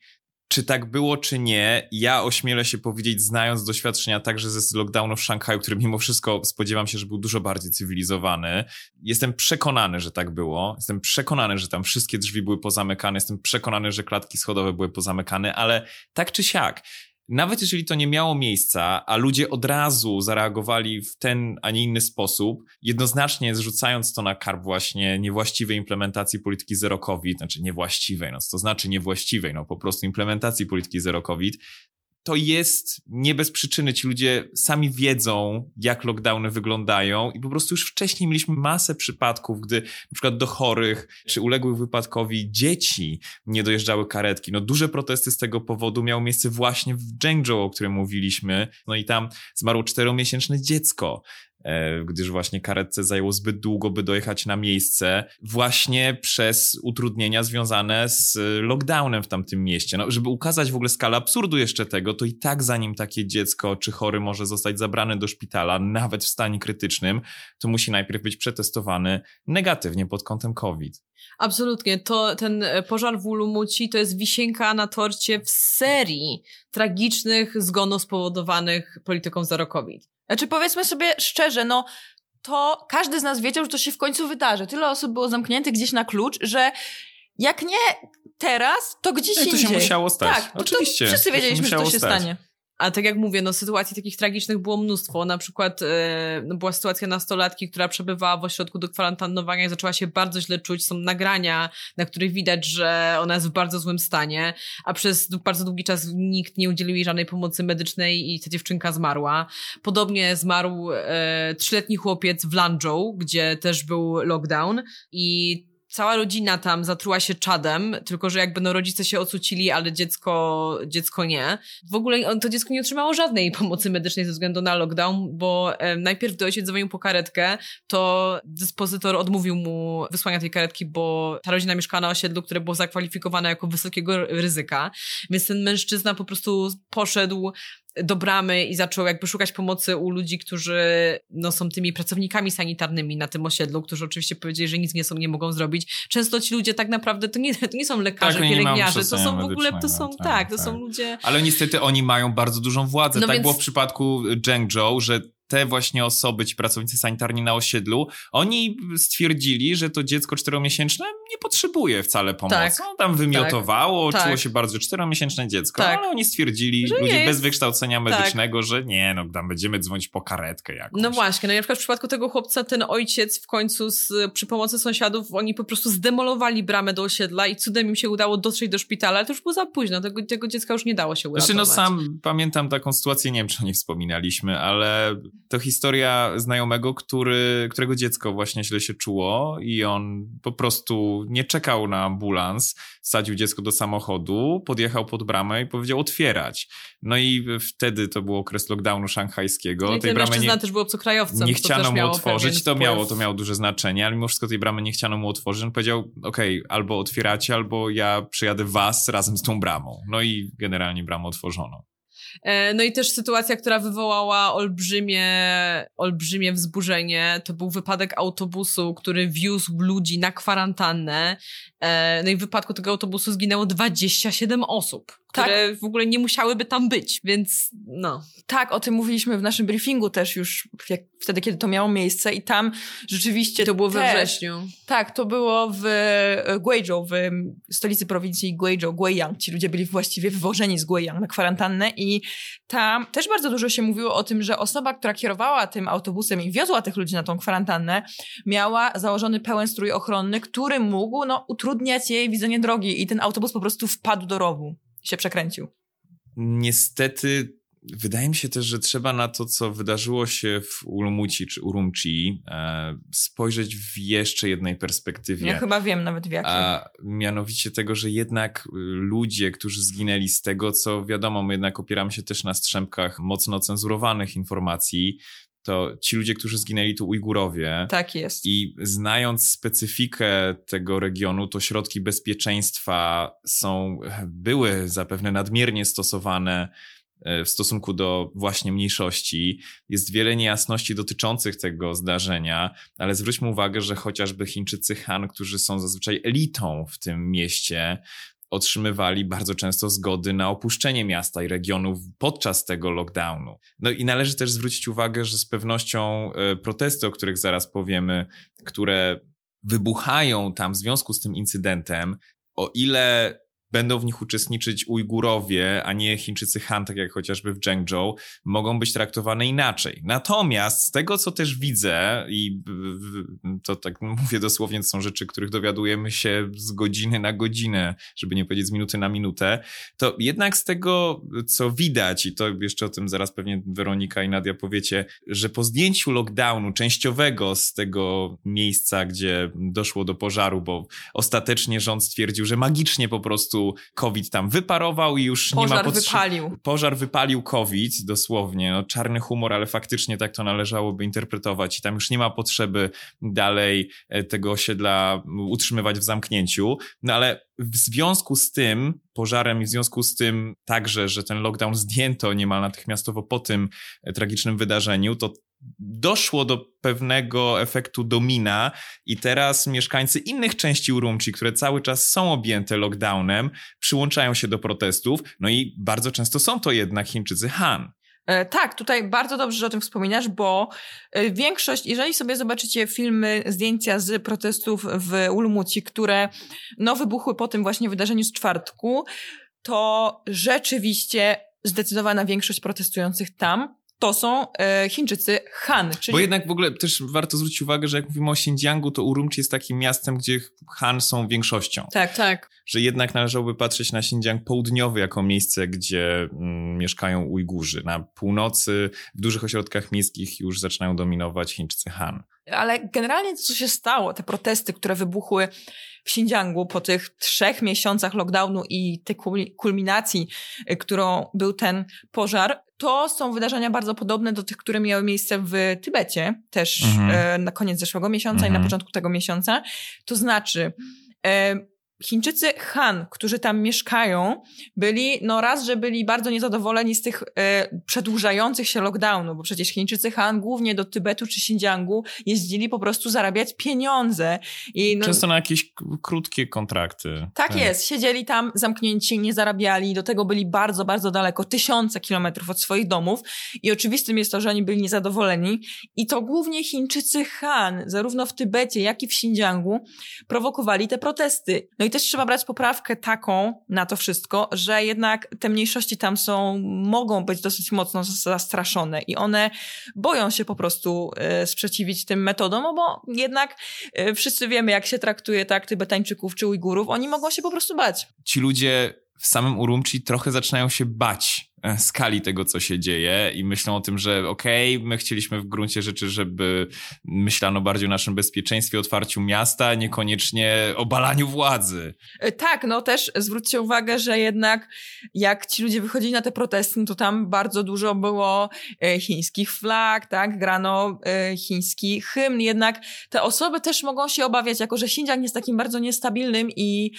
czy tak było, czy nie, ja ośmielę się powiedzieć, znając doświadczenia także ze lockdownu w Szanghaju, który mimo wszystko spodziewam się, że był dużo bardziej cywilizowany. Jestem przekonany, że tak było. Jestem przekonany, że tam wszystkie drzwi były pozamykane. Jestem przekonany, że klatki schodowe były pozamykane, ale tak czy siak, nawet jeżeli to nie miało miejsca, a ludzie od razu zareagowali w ten, a nie inny sposób, jednoznacznie zrzucając to na karb właśnie niewłaściwej implementacji polityki zero COVID, znaczy niewłaściwej, no to znaczy niewłaściwej, no po prostu implementacji polityki zero COVID, to jest nie bez przyczyny. Ci ludzie sami wiedzą, jak lockdowny wyglądają i po prostu już wcześniej mieliśmy masę przypadków, gdy na przykład do chorych czy uległych wypadkowi dzieci nie dojeżdżały karetki. No duże protesty z tego powodu miały miejsce właśnie w Zhengzhou, o którym mówiliśmy. No i tam zmarło czteromiesięczne dziecko. E, gdyż właśnie karetce zajęło zbyt długo, by dojechać na miejsce, właśnie przez utrudnienia związane z lockdownem w tamtym mieście. No, żeby ukazać w ogóle skalę absurdu jeszcze tego, to i tak zanim takie dziecko czy chory może zostać zabrane do szpitala, nawet w stanie krytycznym, to musi najpierw być przetestowany negatywnie pod kątem COVID. Absolutnie. To ten pożar w Ulumuci to jest wisienka na torcie w serii tragicznych zgonów spowodowanych polityką zero COVID. Znaczy powiedzmy sobie szczerze, no to każdy z nas wiedział, że to się w końcu wydarzy. Tyle osób było zamkniętych gdzieś na klucz, że jak nie teraz, to gdzieś no, indziej. To się musiało stać. Tak, Oczywiście. To wszyscy wiedzieliśmy, że to się stać. stanie. A tak jak mówię, no sytuacji takich tragicznych było mnóstwo. Na przykład e, no, była sytuacja nastolatki, która przebywała w ośrodku do kwarantannowania i zaczęła się bardzo źle czuć. Są nagrania, na których widać, że ona jest w bardzo złym stanie, a przez bardzo długi czas nikt nie udzielił jej żadnej pomocy medycznej i ta dziewczynka zmarła. Podobnie zmarł e, trzyletni chłopiec w Lanzhou, gdzie też był lockdown i cała rodzina tam zatruła się czadem, tylko że jakby no rodzice się ocucili, ale dziecko, dziecko nie. W ogóle to dziecko nie otrzymało żadnej pomocy medycznej ze względu na lockdown, bo najpierw do ojciec dzwonił po karetkę, to dyspozytor odmówił mu wysłania tej karetki, bo ta rodzina mieszkała na osiedlu, które było zakwalifikowane jako wysokiego ryzyka. Więc ten mężczyzna po prostu poszedł do bramy i zaczął jakby szukać pomocy u ludzi, którzy no, są tymi pracownikami sanitarnymi na tym osiedlu, którzy oczywiście powiedzieli, że nic nie są, nie mogą zrobić. Często ci ludzie tak naprawdę to nie, to nie są lekarze, tak, pielęgniarze, to są w ogóle, to są, tak, tak to tak. są ludzie... Ale niestety oni mają bardzo dużą władzę. No tak więc... było w przypadku Zhengzhou, że te właśnie osoby, ci pracownicy sanitarni na osiedlu, oni stwierdzili, że to dziecko czteromiesięczne nie potrzebuje wcale pomocy. Tak, On tam wymiotowało, tak, czuło tak. się bardzo czteromiesięczne dziecko, tak. ale oni stwierdzili, że ludzie bez wykształcenia tak. medycznego, że nie, no tam będziemy dzwonić po karetkę jakąś. No właśnie, no i na przykład w przypadku tego chłopca ten ojciec w końcu z, przy pomocy sąsiadów, oni po prostu zdemolowali bramę do osiedla i cudem im się udało dotrzeć do szpitala, ale to już było za późno, tego, tego dziecka już nie dało się uratować. Znaczy no sam pamiętam taką sytuację, nie wiem czy o niej wspominaliśmy, ale to historia znajomego, który, którego dziecko właśnie źle się czuło i on po prostu nie czekał na ambulans, sadził dziecko do samochodu, podjechał pod bramę i powiedział otwierać. No i wtedy to był okres lockdownu szanghajskiego. No i tej bramy nie, też był obcokrajowcem. Nie chciano mu otworzyć, to miało, to miało duże znaczenie, ale mimo wszystko tej bramy nie chciano mu otworzyć. On powiedział, okej, okay, albo otwieracie, albo ja przyjadę was razem z tą bramą. No i generalnie bramę otworzono. E, no i też sytuacja, która wywołała olbrzymie, olbrzymie wzburzenie, to był wypadek autobusu, który wiózł ludzi na kwarantannę. E, no i w wypadku tego autobusu zginęło 27 osób które tak. w ogóle nie musiałyby tam być, więc no. Tak, o tym mówiliśmy w naszym briefingu też już jak, wtedy, kiedy to miało miejsce i tam rzeczywiście... To było we wrześniu. Tak, to było w e, Guizhou, w stolicy prowincji Guizhou, Guiyang. Ci ludzie byli właściwie wywożeni z Guiyang na kwarantannę i tam też bardzo dużo się mówiło o tym, że osoba, która kierowała tym autobusem i wiozła tych ludzi na tą kwarantannę, miała założony pełen strój ochronny, który mógł no, utrudniać jej widzenie drogi i ten autobus po prostu wpadł do rowu się przekręcił. Niestety Wydaje mi się też, że trzeba na to, co wydarzyło się w Ulumuci czy Urumqi, e, spojrzeć w jeszcze jednej perspektywie. Ja chyba wiem nawet w jakiej. A mianowicie tego, że jednak ludzie, którzy zginęli z tego, co wiadomo, my jednak opieramy się też na strzępkach mocno cenzurowanych informacji, to ci ludzie, którzy zginęli, to Ujgurowie. Tak jest. I znając specyfikę tego regionu, to środki bezpieczeństwa są, były zapewne nadmiernie stosowane e, w stosunku do właśnie mniejszości. Jest wiele niejasności dotyczących tego zdarzenia, ale zwróćmy uwagę, że chociażby Chińczycy Han, którzy są zazwyczaj elitą w tym mieście, otrzymywali bardzo często zgody na opuszczenie miasta i regionów podczas tego lockdownu. No i należy też zwrócić uwagę, że z pewnością e, protesty, o których zaraz powiemy, które wybuchają tam w związku z tym incydentem, o ile będą w nich uczestniczyć Ujgurowie, a nie Chińczycy Han, tak jak chociażby w Zhengzhou, mogą być traktowane inaczej. Natomiast z tego, co też widzę, i to tak mówię dosłownie, to są rzeczy, których dowiadujemy się z godziny na godzinę, żeby nie powiedzieć z minuty na minutę, to jednak z tego, co widać, i to jeszcze o tym zaraz pewnie Weronika i Nadia powiecie, że po zdjęciu lockdownu częściowego z tego miejsca, gdzie doszło do pożaru, bo ostatecznie rząd stwierdził, że magicznie po prostu COVID tam wyparował i już pożar nie ma potrzeby. Wypalił. Pożar wypalił COVID, dosłownie. No, czarny humor, ale faktycznie tak to należałoby interpretować i tam już nie ma potrzeby dalej e, tego osiedla utrzymywać w zamknięciu. No ale w związku z tym pożarem i w związku z tym także, że ten lockdown zdjęto niemal natychmiastowo po tym e, tragicznym wydarzeniu, to doszło do pewnego efektu domina i teraz mieszkańcy innych części Urumqi, które cały czas są objęte lockdownem, przyłączają się do protestów, no i bardzo często są to jednak Chińczycy Han. E, tak, tutaj bardzo dobrze, że o tym wspominasz, bo e, większość, jeżeli sobie zobaczycie filmy, zdjęcia z protestów w Ulmuci, które no, wybuchły po tym właśnie wydarzeniu z czwartku, to rzeczywiście zdecydowana większość protestujących tam to są e, Chińczycy Han. Czyli... Bo jednak w ogóle też warto zwrócić uwagę, że jak mówimy o Xinjiangu, to Urumqi jest takim miastem, gdzie Han są większością. Tak, tak. Że jednak należałoby patrzeć na Xinjiang południowy jako miejsce, gdzie mm, mieszkają Ujgurzy. Na północy, w dużych ośrodkach miejskich już zaczynają dominować Chińczycy Han. Ale generalnie to, co się stało, te protesty, które wybuchły w Xinjiangu po tych trzech miesiącach lockdownu i tej kulminacji, y, którą był ten pożar, to są wydarzenia bardzo podobne do tych, które miały miejsce w Tybecie, też mhm. e, na koniec zeszłego miesiąca mhm. i na mhm. początku tego miesiąca. To znaczy, e, Chińczycy Han, którzy tam mieszkają, byli, no raz, że byli bardzo niezadowoleni z tych e, przedłużających się lockdownów, bo przecież Chińczycy Han głównie do Tybetu czy Xinjiangu jeździli po prostu zarabiać pieniądze. I, no, Często na jakieś krótkie kontrakty. Tak, tak, jest. Siedzieli tam zamknięci, nie zarabiali, do tego byli bardzo, bardzo daleko, tysiące kilometrów od swoich domów i oczywistym jest to, że oni byli niezadowoleni i to głównie Chińczycy Han, zarówno w Tybecie, jak i w Xinjiangu, prowokowali te protesty. No i też trzeba brać poprawkę taką na to wszystko, że jednak te mniejszości tam są, mogą być dosyć mocno zastraszone i one boją się po prostu e, sprzeciwić tym metodom, no bo jednak e, wszyscy wiemy, jak się traktuje tak Tybetańczyków czy Ujgurów, oni mogą się po prostu bać. Ci ludzie w samym Urumqi trochę zaczynają się bać skali tego, co się dzieje i myślą o tym, że okej, okay, my chcieliśmy w gruncie rzeczy, żeby myślano bardziej o naszym bezpieczeństwie, otwarciu miasta, niekoniecznie obalaniu władzy. E, tak, no też zwróćcie uwagę, że jednak jak ci ludzie wychodzili na te protesty, no to tam bardzo dużo było e, chińskich flag, tak, grano chiński hymn, jednak te osoby też mogą się obawiać, jako że Xinjiang jest takim bardzo niestabilnym i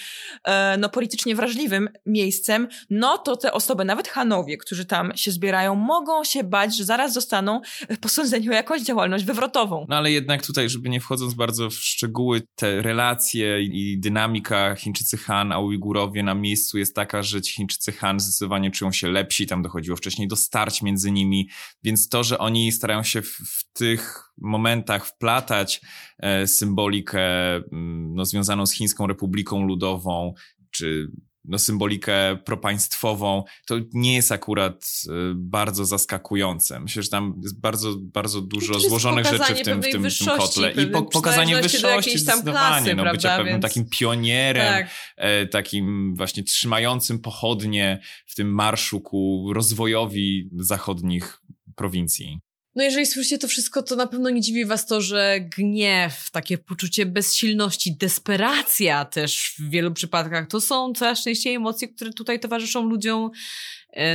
no politycznie wrażliwym miejscem, no to te osoby, nawet Hanowie, którzy tam się zbierają, mogą się bać, że zaraz zostaną posądzeni o jakąś działalność wywrotową. No ale jednak tutaj, żeby nie wchodząc bardzo w szczegóły, te relacje i dynamika Chińczycy Han, a Ujgurowie na miejscu jest taka, że ci Chińczycy Han zdecydowanie czują się lepsi, tam dochodziło wcześniej do starć między nimi, więc to, że oni starają się w, w tych momentach wplatać e, symbolikę mm, no, związaną z Chińską Republiką Ludową, czy no, symbolikę propaństwową, to nie jest akurat y, bardzo zaskakujące. Myślę, że tam jest bardzo, bardzo dużo złożonych rzeczy w tym, w tym, w tym kotle. I po, pokazanie wyższości zdecydowanie. no, bycia pewnym Więc... takim pionierem, tak. e, takim właśnie trzymającym pochodnie w tym marszu ku rozwojowi zachodnich prowincji. No jeżeli słyszycie to wszystko, to na pewno nie dziwi was to, że gniew, takie poczucie bezsilności, desperacja też w wielu przypadkach, to są coraz częściej emocje, które tutaj towarzyszą ludziom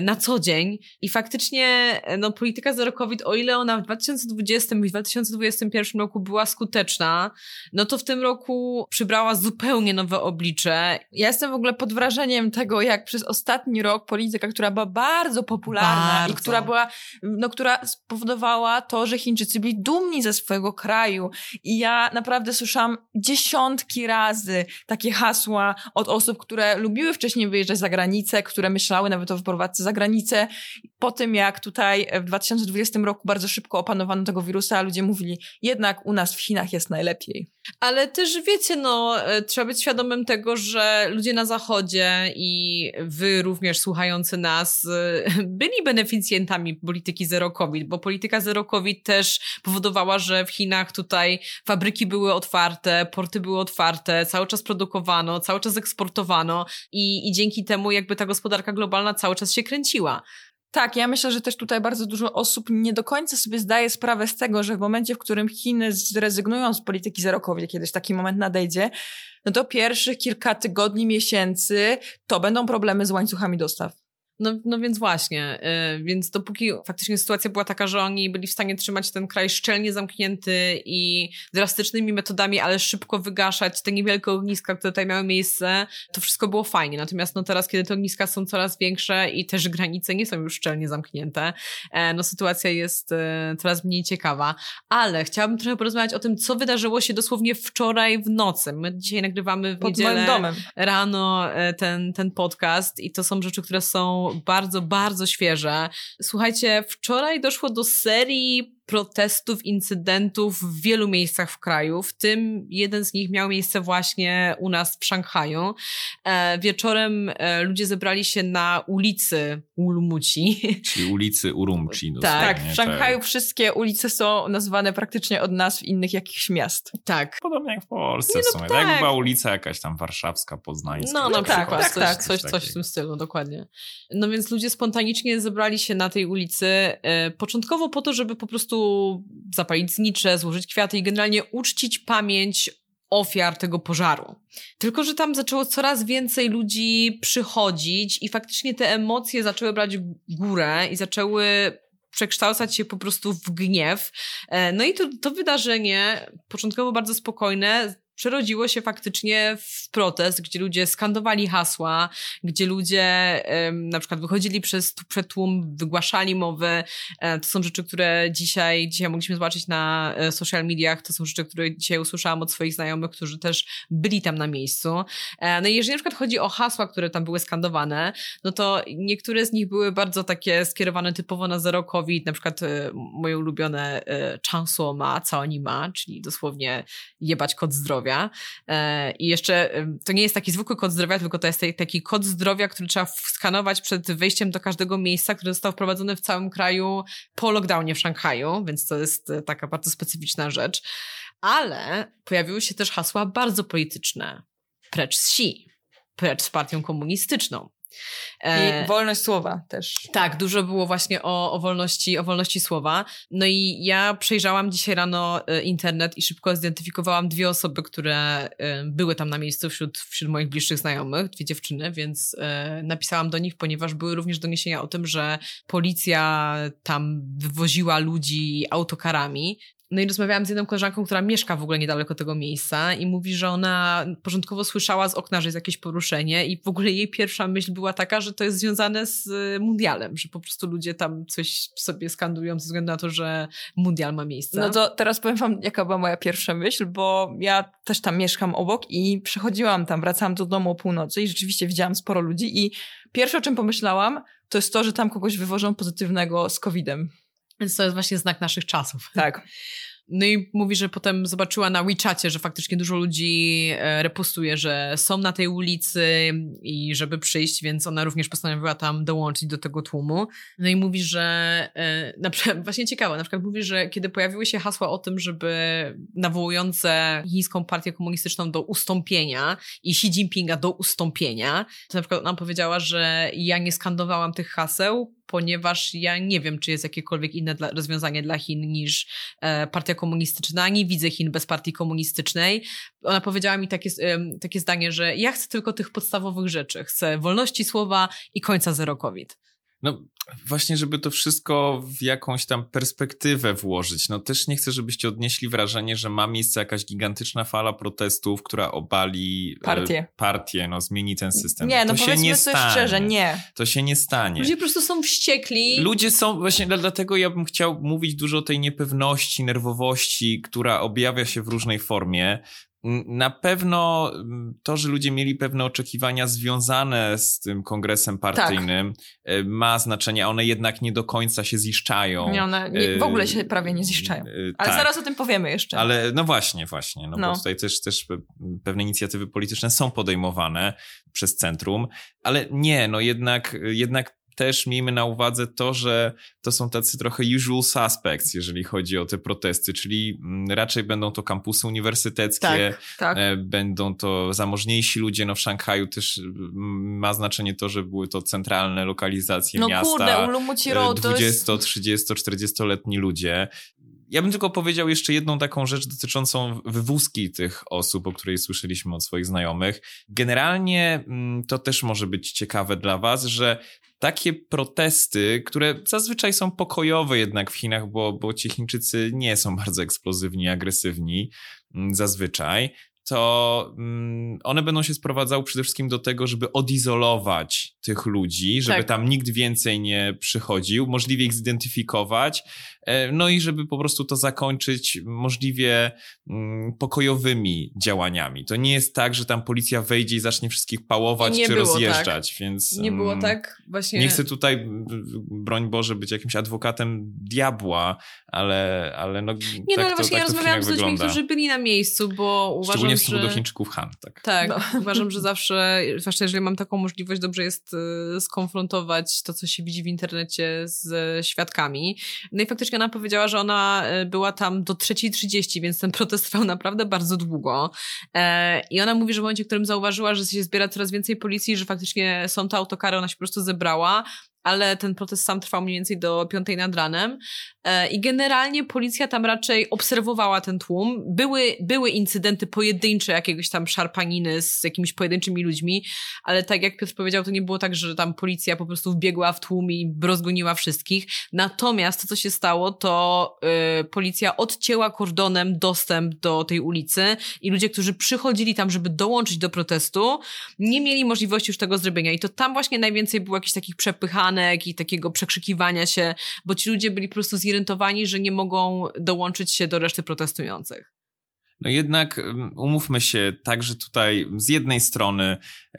na co dzień i faktycznie e, no, polityka zero COVID, o ile ona w 2020 i 2021 roku była skuteczna, no to w tym roku przybrała zupełnie nowe oblicze. Ja jestem w ogóle pod wrażeniem tego, jak przez ostatni rok polityka, która była bardzo popularna bardzo. i która była, no, która spowodowała to, że Chińczycy byli dumni ze swojego kraju i ja naprawdę słyszałam dziesiątki razy takie hasła od osób, które lubiły wcześniej wyjeżdżać za granicę, które myślały nawet o wyprowadzeniu za granicę. Po tym, jak tutaj w 2020 roku bardzo szybko opanowano tego wirusa, ludzie mówili, jednak u nas w Chinach jest najlepiej. Ale też wiecie, no, e, trzeba być świadomym tego, że ludzie na zachodzie i wy również słuchający nas e, byli beneficjentami polityki zero COVID, bo polityka zero COVID też powodowała, że w Chinach tutaj fabryki były otwarte, porty były otwarte, cały czas produkowano, cały czas eksportowano i, i dzięki temu jakby ta gospodarka globalna cały czas się kręciła. Tak, ja myślę, że też tutaj bardzo dużo osób nie do końca sobie zdaje sprawę z tego, że w momencie, w którym Chiny zrezygnują z polityki zero COVID, kiedyś taki moment nadejdzie, no to pierwszych kilka tygodni, miesięcy to będą problemy z łańcuchami dostaw. No, no więc właśnie, yy, więc dopóki faktycznie sytuacja była taka, że oni byli w stanie trzymać ten kraj szczelnie zamknięty i drastycznymi metodami, ale szybko wygaszać te niewielkie ogniska, które tutaj miały miejsce, to wszystko było fajnie. Natomiast no teraz, kiedy te ogniska są coraz większe i też granice nie są już szczelnie zamknięte, e, no sytuacja jest e, coraz mniej ciekawa. Ale chciałabym trochę porozmawiać o tym, co wydarzyło się dosłownie wczoraj w nocy. My dzisiaj nagrywamy w Pod niedzielę moim domem. rano e, ten, ten podcast i to są rzeczy, które są bardzo, bardzo świeże. Słuchajcie, wczoraj doszło do serii protestów, incydentów w wielu miejscach w kraju, w tym jeden z nich miał miejsce właśnie u nas w Szanghaju. E, wieczorem e, ludzie zebrali się na ulicy Ulmuci. Czyli ulicy Urumqi. Tak, w Szanghaju wszystkie ulice są nazwane praktycznie od nazw innych jakichś miast. Tak. Podobnie jak w Polsce Nie, w no sumie. tak. Tak jakby była ulica jakaś tam warszawska, poznańska. No, na No tak, przykład. tak, coś, tak. coś, coś w tym stylu, dokładnie. No więc ludzie spontanicznie zebrali się na tej ulicy, e, początkowo po to, żeby po prostu zapalić znicze, złożyć kwiaty i generalnie uczcić pamięć ofiar tego pożaru. Tylko, że tam zaczęło coraz więcej ludzi przychodzić i faktycznie te emocje zaczęły brać górę i zaczęły przekształcać się po prostu w gniew. E, No i to, to wydarzenie, początkowo bardzo spokojne, przerodziło się faktycznie w protest, gdzie ludzie skandowali hasła, gdzie ludzie na przykład wychodzili przez, tłum, wygłaszali mowy. E, to są rzeczy, które dzisiaj, dzisiaj mogliśmy zobaczyć na e, social mediach. To są rzeczy, które dzisiaj usłyszałam od swoich znajomych, którzy też byli tam na miejscu. E, no i jeżeli na przykład chodzi o hasła, które tam były skandowane, no to niektóre z nich były bardzo takie skierowane typowo na zero COVID, na przykład e, moje ulubione e, ma, co oni ma, czyli dosłownie jebać kod zdrowia. E, I jeszcze to nie jest taki zwykły kod zdrowia, tylko to jest ta- taki kod zdrowia, który trzeba skanować przed wejściem do każdego miejsca, który został wprowadzony w całym kraju po lockdownie w Szanghaju, więc to jest e, taka bardzo specyficzna rzecz. Ale pojawiły się też hasła bardzo polityczne. Precz z Xi, precz z partią komunistyczną. E, I wolność słowa też. tak, dużo było właśnie o, o, wolności, o wolności słowa. No i ja przejrzałam dzisiaj rano e, internet i szybko zidentyfikowałam dwie osoby, które e, były tam na miejscu wśród, wśród moich bliższych znajomych, dwie dziewczyny, więc e, napisałam do nich, ponieważ były również doniesienia o tym, że policja tam wywoziła ludzi autokarami. No i rozmawiałam z jedną koleżanką, która mieszka w ogóle niedaleko tego miejsca i mówi, że ona początkowo słyszała z okna, że jest jakieś poruszenie i w ogóle jej pierwsza myśl była taka, że to jest związane z y, mundialem, że po prostu ludzie tam coś sobie skandują ze względu na to, że mundial ma miejsce. No to teraz powiem wam, jaka była moja pierwsza myśl, bo ja też tam mieszkam obok i przychodziłam tam, wracałam do domu o północy i rzeczywiście widziałam sporo ludzi i pierwsze, o czym pomyślałam, to jest to, że tam kogoś wywożą pozytywnego z COVID-em. Więc to jest właśnie znak naszych czasów. Tak. No i mówi, że potem zobaczyła na WeChacie, że faktycznie dużo ludzi e, repostuje, że są na tej ulicy i żeby przyjść, więc ona również postanowiła tam dołączyć do tego tłumu. No i mówi, że e, na przykład, właśnie ciekawe, na przykład mówi, że kiedy pojawiły się hasła o tym, żeby nawołujące chińską partię komunistyczną do ustąpienia i Xi Jinpinga do ustąpienia, to na przykład ona powiedziała, że ja nie skandowałam tych haseł, ponieważ ja nie wiem, czy jest jakiekolwiek inne dla, rozwiązanie dla Chin niż e, partia komunistyczna. Nie widzę Chin bez partii komunistycznej. Ona powiedziała mi takie, em, takie zdanie, że ja chcę tylko tych podstawowych rzeczy. Chcę wolności słowa i końca zero COVID. No właśnie, żeby to wszystko w jakąś tam perspektywę włożyć. No też nie chcę, żebyście odnieśli wrażenie, że ma miejsce jakaś gigantyczna fala protestów, która obali e, Partię. partię no zmieni ten system. Nie, no to się powiedzmy nie stanie. szczerze, nie. To się nie stanie. Ludzie po prostu są wściekli. Ludzie są, właśnie dla- dlatego ja bym chciał mówić dużo o tej niepewności, nerwowości, która objawia się w różnej formie. Na pewno to, że ludzie mieli pewne oczekiwania związane z tym kongresem partyjnym, tak. ma znaczenie. One jednak nie do końca się ziszczają. Nie, one nie, w ogóle się prawie nie ziszczają. Ale tak. zaraz o tym powiemy jeszcze. Ale no właśnie, właśnie. No, no. Bo tutaj też, też pewne inicjatywy polityczne są podejmowane przez centrum, ale nie, no jednak, jednak też miejmy na uwadze to, że to są tacy trochę usual suspects, jeżeli chodzi o te protesty, czyli mm, raczej będą to kampusy uniwersyteckie, tak, tak. E, będą to zamożniejsi ludzie, no w Szanghaju też ma znaczenie to, że były to centralne lokalizacje no miasta. Kurde, Ulumuciro 20, 30, 40-letni ludzie. Ja bym tylko powiedział jeszcze jedną taką rzecz dotyczącą wywózki tych osób, o której słyszeliśmy od swoich znajomych. Generalnie mm, to też może być ciekawe dla Was, że takie protesty, które zazwyczaj są pokojowe jednak w Chinach, bo, bo ci Chińczycy nie są bardzo eksplozywni, agresywni mm, zazwyczaj, to mm, one będą się sprowadzały przede wszystkim do tego, żeby odizolować tych ludzi, żeby tak. tam nikt więcej nie przychodził, możliwie ich zidentyfikować, no i żeby po prostu to zakończyć możliwie mm, pokojowymi działaniami. To nie jest tak, że tam policja wejdzie i zacznie wszystkich pałować czy rozjeżdżać, tak. więc... Nie było tak właśnie... Nie chcę tutaj, broń Boże, być jakimś adwokatem diabła, ale, ale no... Nie, no, tak no ale właśnie tak ja rozmawiałam z ludźmi, którzy byli na miejscu, bo uważam, w stosunku do Chińczyków Han, tak. Tak, no. uważam, że zawsze, zwłaszcza jeżeli mam taką możliwość, dobrze jest y, skonfrontować to, co się widzi w internecie z świadkami. No i faktycznie ona powiedziała, że ona y, była tam do 3.30, więc ten protest trwał naprawdę bardzo długo. E, I ona mówi, że w momencie, w którym zauważyła, że się zbiera coraz więcej policji, że faktycznie są te autokary, ona się po prostu zebrała, ale ten protest sam trwał mniej więcej do piątej nad ranem. E, I generalnie policja tam raczej obserwowała ten tłum. Były, były incydenty pojedyncze, jakiegoś tam szarpaniny z jakimiś pojedynczymi ludźmi, ale tak jak Piotr powiedział, to nie było tak, że tam policja po prostu wbiegła w tłum i rozgoniła wszystkich. Natomiast to, co się stało, to yy, policja odcięła kordonem dostęp do tej ulicy i ludzie, którzy przychodzili tam, żeby dołączyć do protestu, nie mieli możliwości już tego zrobienia. I to tam właśnie najwięcej było jakichś takich przepychanek i takiego przekrzykiwania się, bo ci ludzie byli po prostu zirytowani że nie mogą dołączyć się do reszty protestujących. No jednak umówmy się, także tutaj z jednej strony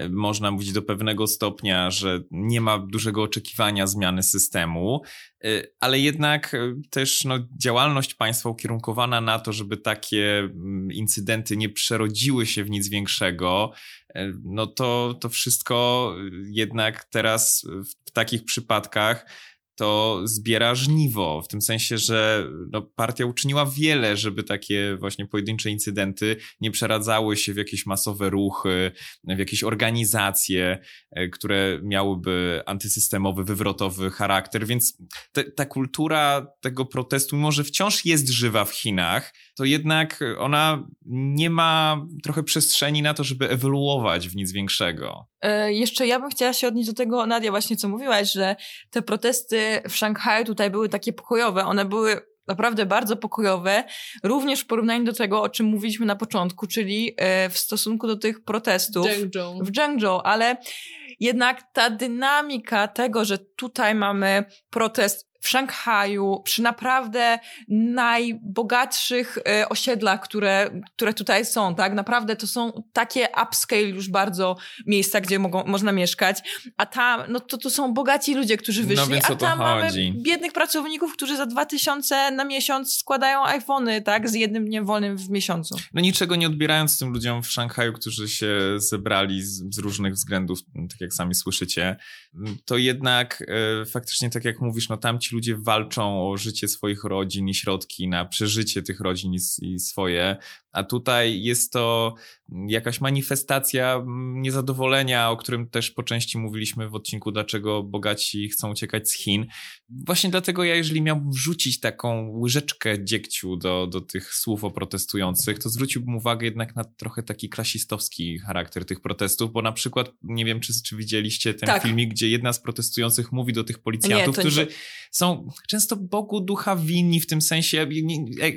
można mówić do pewnego stopnia, że nie ma dużego oczekiwania zmiany systemu, y, ale jednak y, też no, działalność państwa ukierunkowana na to, żeby takie incydenty nie przerodziły się w nic większego, y, no to, to wszystko jednak teraz w takich przypadkach to zbiera żniwo, w tym sensie, że no, partia uczyniła wiele, żeby takie właśnie pojedyncze incydenty nie przeradzały się w jakieś masowe ruchy, w jakieś organizacje, e, które miałyby antysystemowy, wywrotowy charakter, więc te, ta kultura tego protestu, mimo że wciąż jest żywa w Chinach, to jednak ona nie ma trochę przestrzeni na to, żeby ewoluować w nic większego. E, jeszcze ja bym chciała się odnieść do tego, Nadia, właśnie co mówiłaś, że te protesty w Szanghaju tutaj były takie pokojowe. One były naprawdę bardzo pokojowe, również w porównaniu do tego, o czym mówiliśmy na początku, czyli e, w stosunku do tych protestów Zhengzhou. w Zhengzhou, ale jednak ta dynamika tego, że tutaj mamy protest w Szanghaju, przy naprawdę najbogatszych e, osiedlach, które, które tutaj są, tak? Naprawdę to są takie upscale już bardzo miejsca, gdzie mogą, można mieszkać, a tam, no to, to są bogaci ludzie, którzy no wyszli, no, a tam mamy biednych pracowników, którzy za dwa tysiące na miesiąc składają iPhony, tak? Z jednym dniem wolnym w miesiącu. No niczego nie odbierając tym ludziom w Szanghaju, którzy się zebrali z, z różnych względów, tak jak sami słyszycie, to jednak e, faktycznie tak jak mówisz, no tam ci ludzie walczą o życie swoich rodzin i środki na przeżycie tych rodzin i swoje, a tutaj jest to jakaś manifestacja niezadowolenia, o którym też po części mówiliśmy w odcinku, dlaczego bogaci chcą uciekać z Chin. Właśnie dlatego ja, jeżeli miałbym wrzucić taką łyżeczkę dziegciu do, do tych słów o protestujących, to zwróciłbym uwagę jednak na trochę taki klasistowski charakter tych protestów, bo na przykład, nie wiem, czy, czy widzieliście ten tak. filmik, gdzie jedna z protestujących mówi do tych policjantów, nie, którzy nie. są często Bogu ducha winni w tym sensie,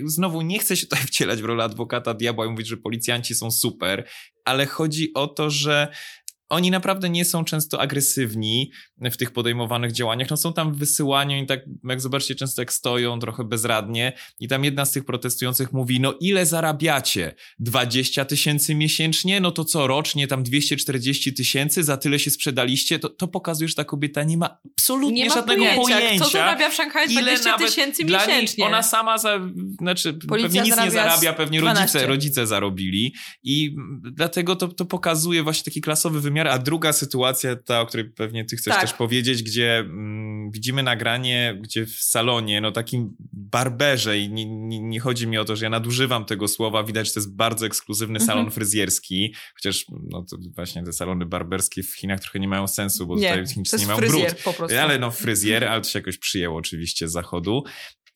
znowu nie chcę się tutaj wcielać w rolę adwokata diabła i mówić, że policjanci są super, ale chodzi o to, że oni naprawdę nie są często agresywni w tych podejmowanych działaniach. No są tam wysyłania i tak, jak zobaczcie, często jak stoją trochę bezradnie i tam jedna z tych protestujących mówi, no ile zarabiacie? 20 tysięcy miesięcznie? No to co, rocznie tam 240 tysięcy? Za tyle się sprzedaliście? To, to pokazuje, że ta kobieta nie ma absolutnie Nie ma żadnego pojęcia, pojęcia. kto zarabia w Szanghaju ile 20 nawet tysięcy niej- miesięcznie. Ona sama, za, znaczy Policja pewnie nic nie zarabia zarabia, pewnie 12. rodzice, rodzice zarobili i dlatego to, to pokazuje właśnie taki klasowy wymiar, a druga sytuacja, ta, o której pewnie ty chcesz Tak. też powiedzieć, gdzie mm, widzimy nagranie, gdzie w salonie, no takim barberze i nie, nie, nie chodzi mi o to, że ja nadużywam tego słowa, widać, że to jest bardzo ekskluzywny salon Mhm. fryzjerski, chociaż no to właśnie te salony barberskie w Chinach trochę nie mają sensu, bo Nie, tutaj Chińczycy nie mają brud. fryzjer po prostu. Ale no fryzjer, ale to się jakoś przyjęło oczywiście z zachodu.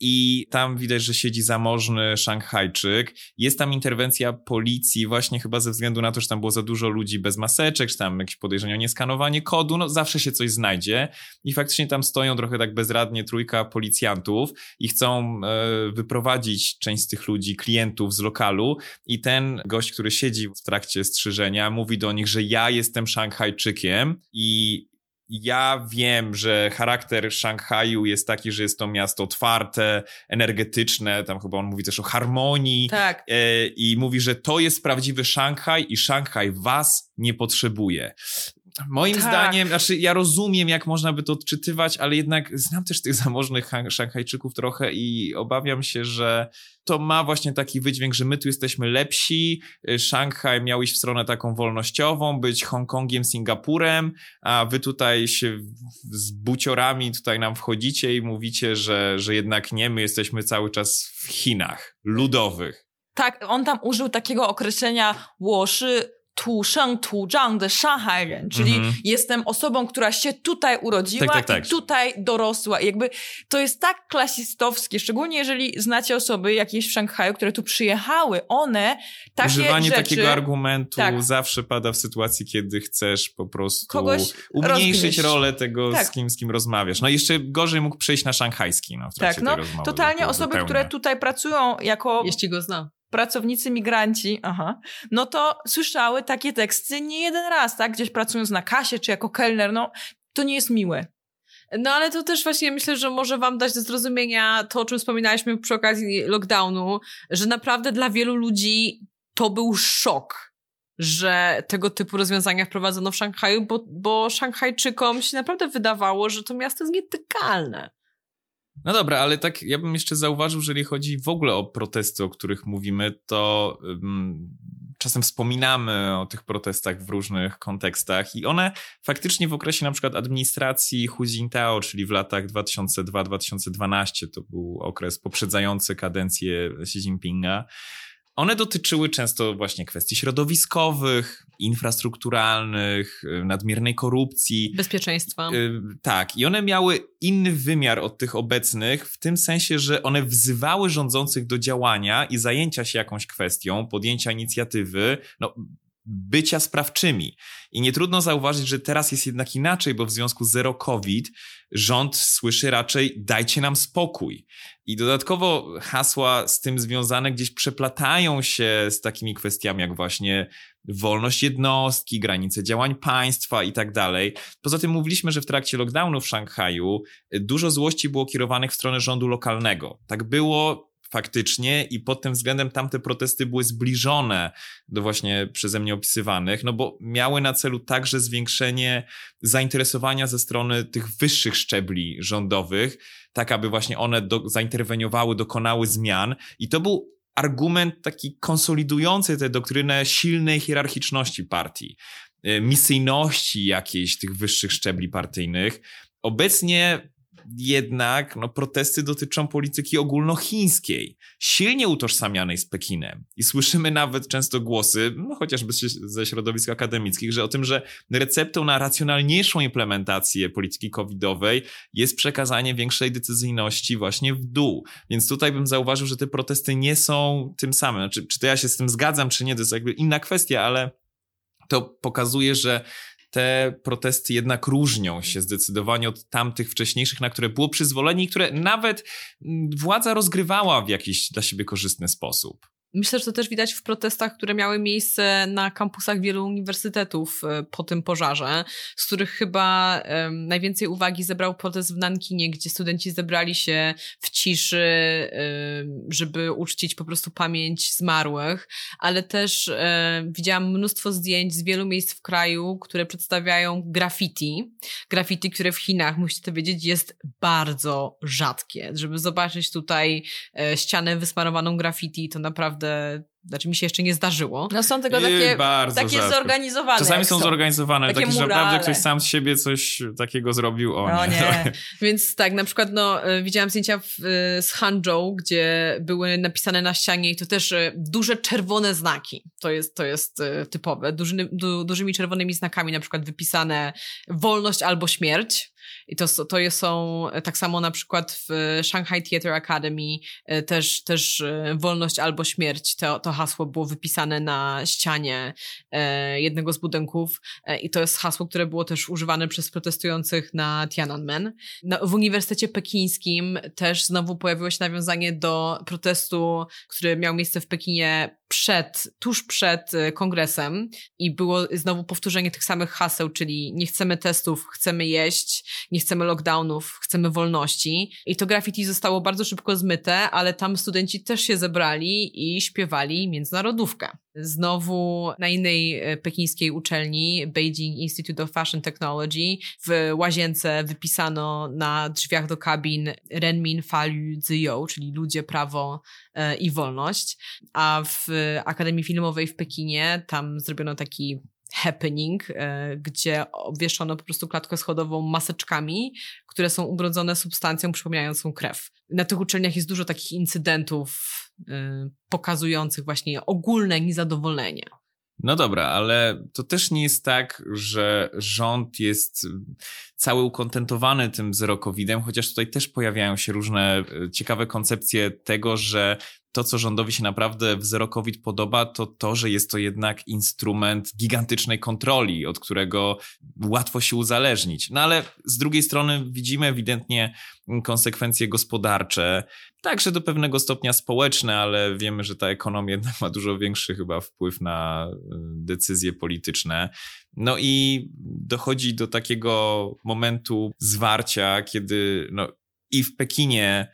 I tam widać, że siedzi zamożny Szanghajczyk. Jest tam interwencja policji, właśnie chyba ze względu na to, że tam było za dużo ludzi bez maseczek, czy tam jakieś podejrzenie o nieskanowanie kodu. No zawsze się coś znajdzie. I faktycznie tam stoją trochę tak bezradnie trójka policjantów i chcą e, wyprowadzić część z tych ludzi, klientów z lokalu. I ten gość, który siedzi w trakcie strzyżenia, mówi do nich, że ja jestem Szanghajczykiem i ja wiem, że charakter Szanghaju jest taki, że jest to miasto otwarte, energetyczne, tam chyba on mówi też o harmonii Tak. e, i mówi, że to jest prawdziwy Szanghaj i Szanghaj was nie potrzebuje. Moim Tak. zdaniem, znaczy ja rozumiem, jak można by to odczytywać, ale jednak znam też tych zamożnych Szanghajczyków trochę i obawiam się, że to ma właśnie taki wydźwięk, że my tu jesteśmy lepsi, y, Szanghaj miał iść w stronę taką wolnościową, być Hongkongiem, Singapurem, a wy tutaj się z buciorami tutaj nam wchodzicie i mówicie, że, że jednak nie, my jesteśmy cały czas w Chinach ludowych. Tak, on tam użył takiego określenia 我是土生土长的上海人, czyli Mhm. jestem osobą, która się tutaj urodziła Tak, tak, tak. i tutaj dorosła. I jakby to jest tak klasistowskie, szczególnie jeżeli znacie osoby jakieś w Szanghaju, które tu przyjechały. One takie Używanie rzeczy... takiego argumentu Tak. zawsze pada w sytuacji, kiedy chcesz po prostu Kogoś umniejszyć rozgnieść. rolę tego, Tak. z, kim, z kim rozmawiasz. No jeszcze gorzej mógł przejść na szanghajski no, w trakcie Tak, no tej rozmowy. totalnie To osoby, zupełnie. które tutaj pracują jako Jeśli go zna. pracownicy migranci, aha, no to słyszały takie teksty nie jeden raz, tak? Gdzieś pracując na kasie czy jako kelner, no to nie jest miłe. No ale to też właśnie myślę, że może wam dać do zrozumienia to, o czym wspominaliśmy przy okazji lockdownu, że naprawdę dla wielu ludzi to był szok, że tego typu rozwiązania wprowadzono w Szanghaju, bo, bo Szanghajczykom się naprawdę wydawało, że to miasto jest nietykalne. No dobra, ale tak ja bym jeszcze zauważył, że jeżeli chodzi w ogóle o protesty, o których mówimy, to ym, czasem wspominamy o tych protestach w różnych kontekstach i one faktycznie w okresie na przykład administracji Hu Jintao, czyli w latach 2002-2012, to był okres poprzedzający kadencję Xi Jinpinga, one dotyczyły często właśnie kwestii środowiskowych, infrastrukturalnych, y, nadmiernej korupcji. Bezpieczeństwa. Y, tak, i one miały inny wymiar od tych obecnych, w tym sensie, że one wzywały rządzących do działania i zajęcia się jakąś kwestią, podjęcia inicjatywy, no, bycia sprawczymi. I nie trudno zauważyć, że teraz jest jednak inaczej, bo w związku z zero COVID rząd słyszy raczej dajcie nam spokój. I dodatkowo hasła z tym związane gdzieś przeplatają się z takimi kwestiami jak właśnie wolność jednostki, granice działań państwa i tak dalej. Poza tym mówiliśmy, że w trakcie lockdownu w Szanghaju dużo złości było kierowanych w stronę rządu lokalnego. Tak było faktycznie i pod tym względem tamte protesty były zbliżone do właśnie przeze mnie opisywanych, no bo miały na celu także zwiększenie zainteresowania ze strony tych wyższych szczebli rządowych, tak aby właśnie one do, zainterweniowały, dokonały zmian i to był argument taki konsolidujący tę doktrynę silnej hierarchiczności partii, y, misyjności jakiejś tych wyższych szczebli partyjnych. Obecnie jednak no, protesty dotyczą polityki ogólnochińskiej, silnie utożsamianej z Pekinem. I słyszymy nawet często głosy, no, chociażby ze- środowisk akademickich, że o tym, że receptą na racjonalniejszą implementację polityki covidowej jest przekazanie większej decyzyjności właśnie w dół. Więc tutaj bym zauważył, że te protesty nie są tym samym. Znaczy, czy to ja się z tym zgadzam, czy nie, to jest jakby inna kwestia, ale to pokazuje, że te protesty jednak różnią się zdecydowanie od tamtych wcześniejszych, na które było przyzwolenie i które nawet mm, władza rozgrywała w jakiś dla siebie korzystny sposób. Myślę, że to też widać w protestach, które miały miejsce na kampusach wielu uniwersytetów e, po tym pożarze, z których chyba um, najwięcej uwagi zebrał protest w Nankinie, gdzie studenci zebrali się w ciszy, um, żeby uczcić po prostu pamięć zmarłych, ale też um, widziałam mnóstwo zdjęć z wielu miejsc w kraju, które przedstawiają graffiti. Graffiti, które w Chinach, musicie to wiedzieć, jest bardzo rzadkie. Żeby zobaczyć tutaj e, ścianę wysmarowaną graffiti, to naprawdę znaczy mi się jeszcze nie zdarzyło. No są tego takie, bardzo takie rzadko. zorganizowane. Czasami są, są zorganizowane, takie takie, że naprawdę ktoś sam z siebie coś takiego zrobił. O No nie. nie. Więc tak, na przykład no, e, widziałam zdjęcia w, e, z Hangzhou, gdzie były napisane na ścianie i to też e, duże czerwone znaki. To jest, to jest typowe. Duży, du, dużymi czerwonymi znakami na przykład wypisane wolność albo śmierć. I to, to są e, tak samo na przykład w Shanghai Theatre Academy e, też, też e, wolność albo śmierć. To, to hasło było wypisane na ścianie jednego z budynków i to jest hasło, które było też używane przez protestujących na Tiananmen. No, w Uniwersytecie Pekińskim też znowu pojawiło się nawiązanie do protestu, który miał miejsce w Pekinie przed, tuż przed kongresem i było znowu powtórzenie tych samych haseł, czyli nie chcemy testów, chcemy jeść, nie chcemy lockdownów, chcemy wolności. I to graffiti zostało bardzo szybko zmyte, ale tam studenci też się zebrali i śpiewali międzynarodówkę. Znowu na innej e, pekińskiej uczelni, Beijing Institute of Fashion Technology, w łazience wypisano na drzwiach do kabin Renmin Falu Ziyo, czyli ludzie, prawo e, i wolność. A w Akademii Filmowej w Pekinie tam zrobiono taki happening, e, gdzie obwieszono po prostu klatkę schodową maseczkami, które są ubrodzone substancją przypominającą krew. Na tych uczelniach jest dużo takich incydentów e, pokazujących właśnie ogólne niezadowolenie. No dobra, ale to też nie jest tak, że rząd jest cały ukontentowany tym zero covidem, chociaż tutaj też pojawiają się różne e, ciekawe koncepcje tego, że to, co rządowi się naprawdę w podoba, to to, że jest to jednak instrument gigantycznej kontroli, od którego łatwo się uzależnić. No ale z drugiej strony widzimy ewidentnie konsekwencje gospodarcze, także do pewnego stopnia społeczne, ale wiemy, że ta ekonomia ma dużo większy chyba wpływ na y, decyzje polityczne. No i dochodzi do takiego momentu zwarcia, kiedy no, i w Pekinie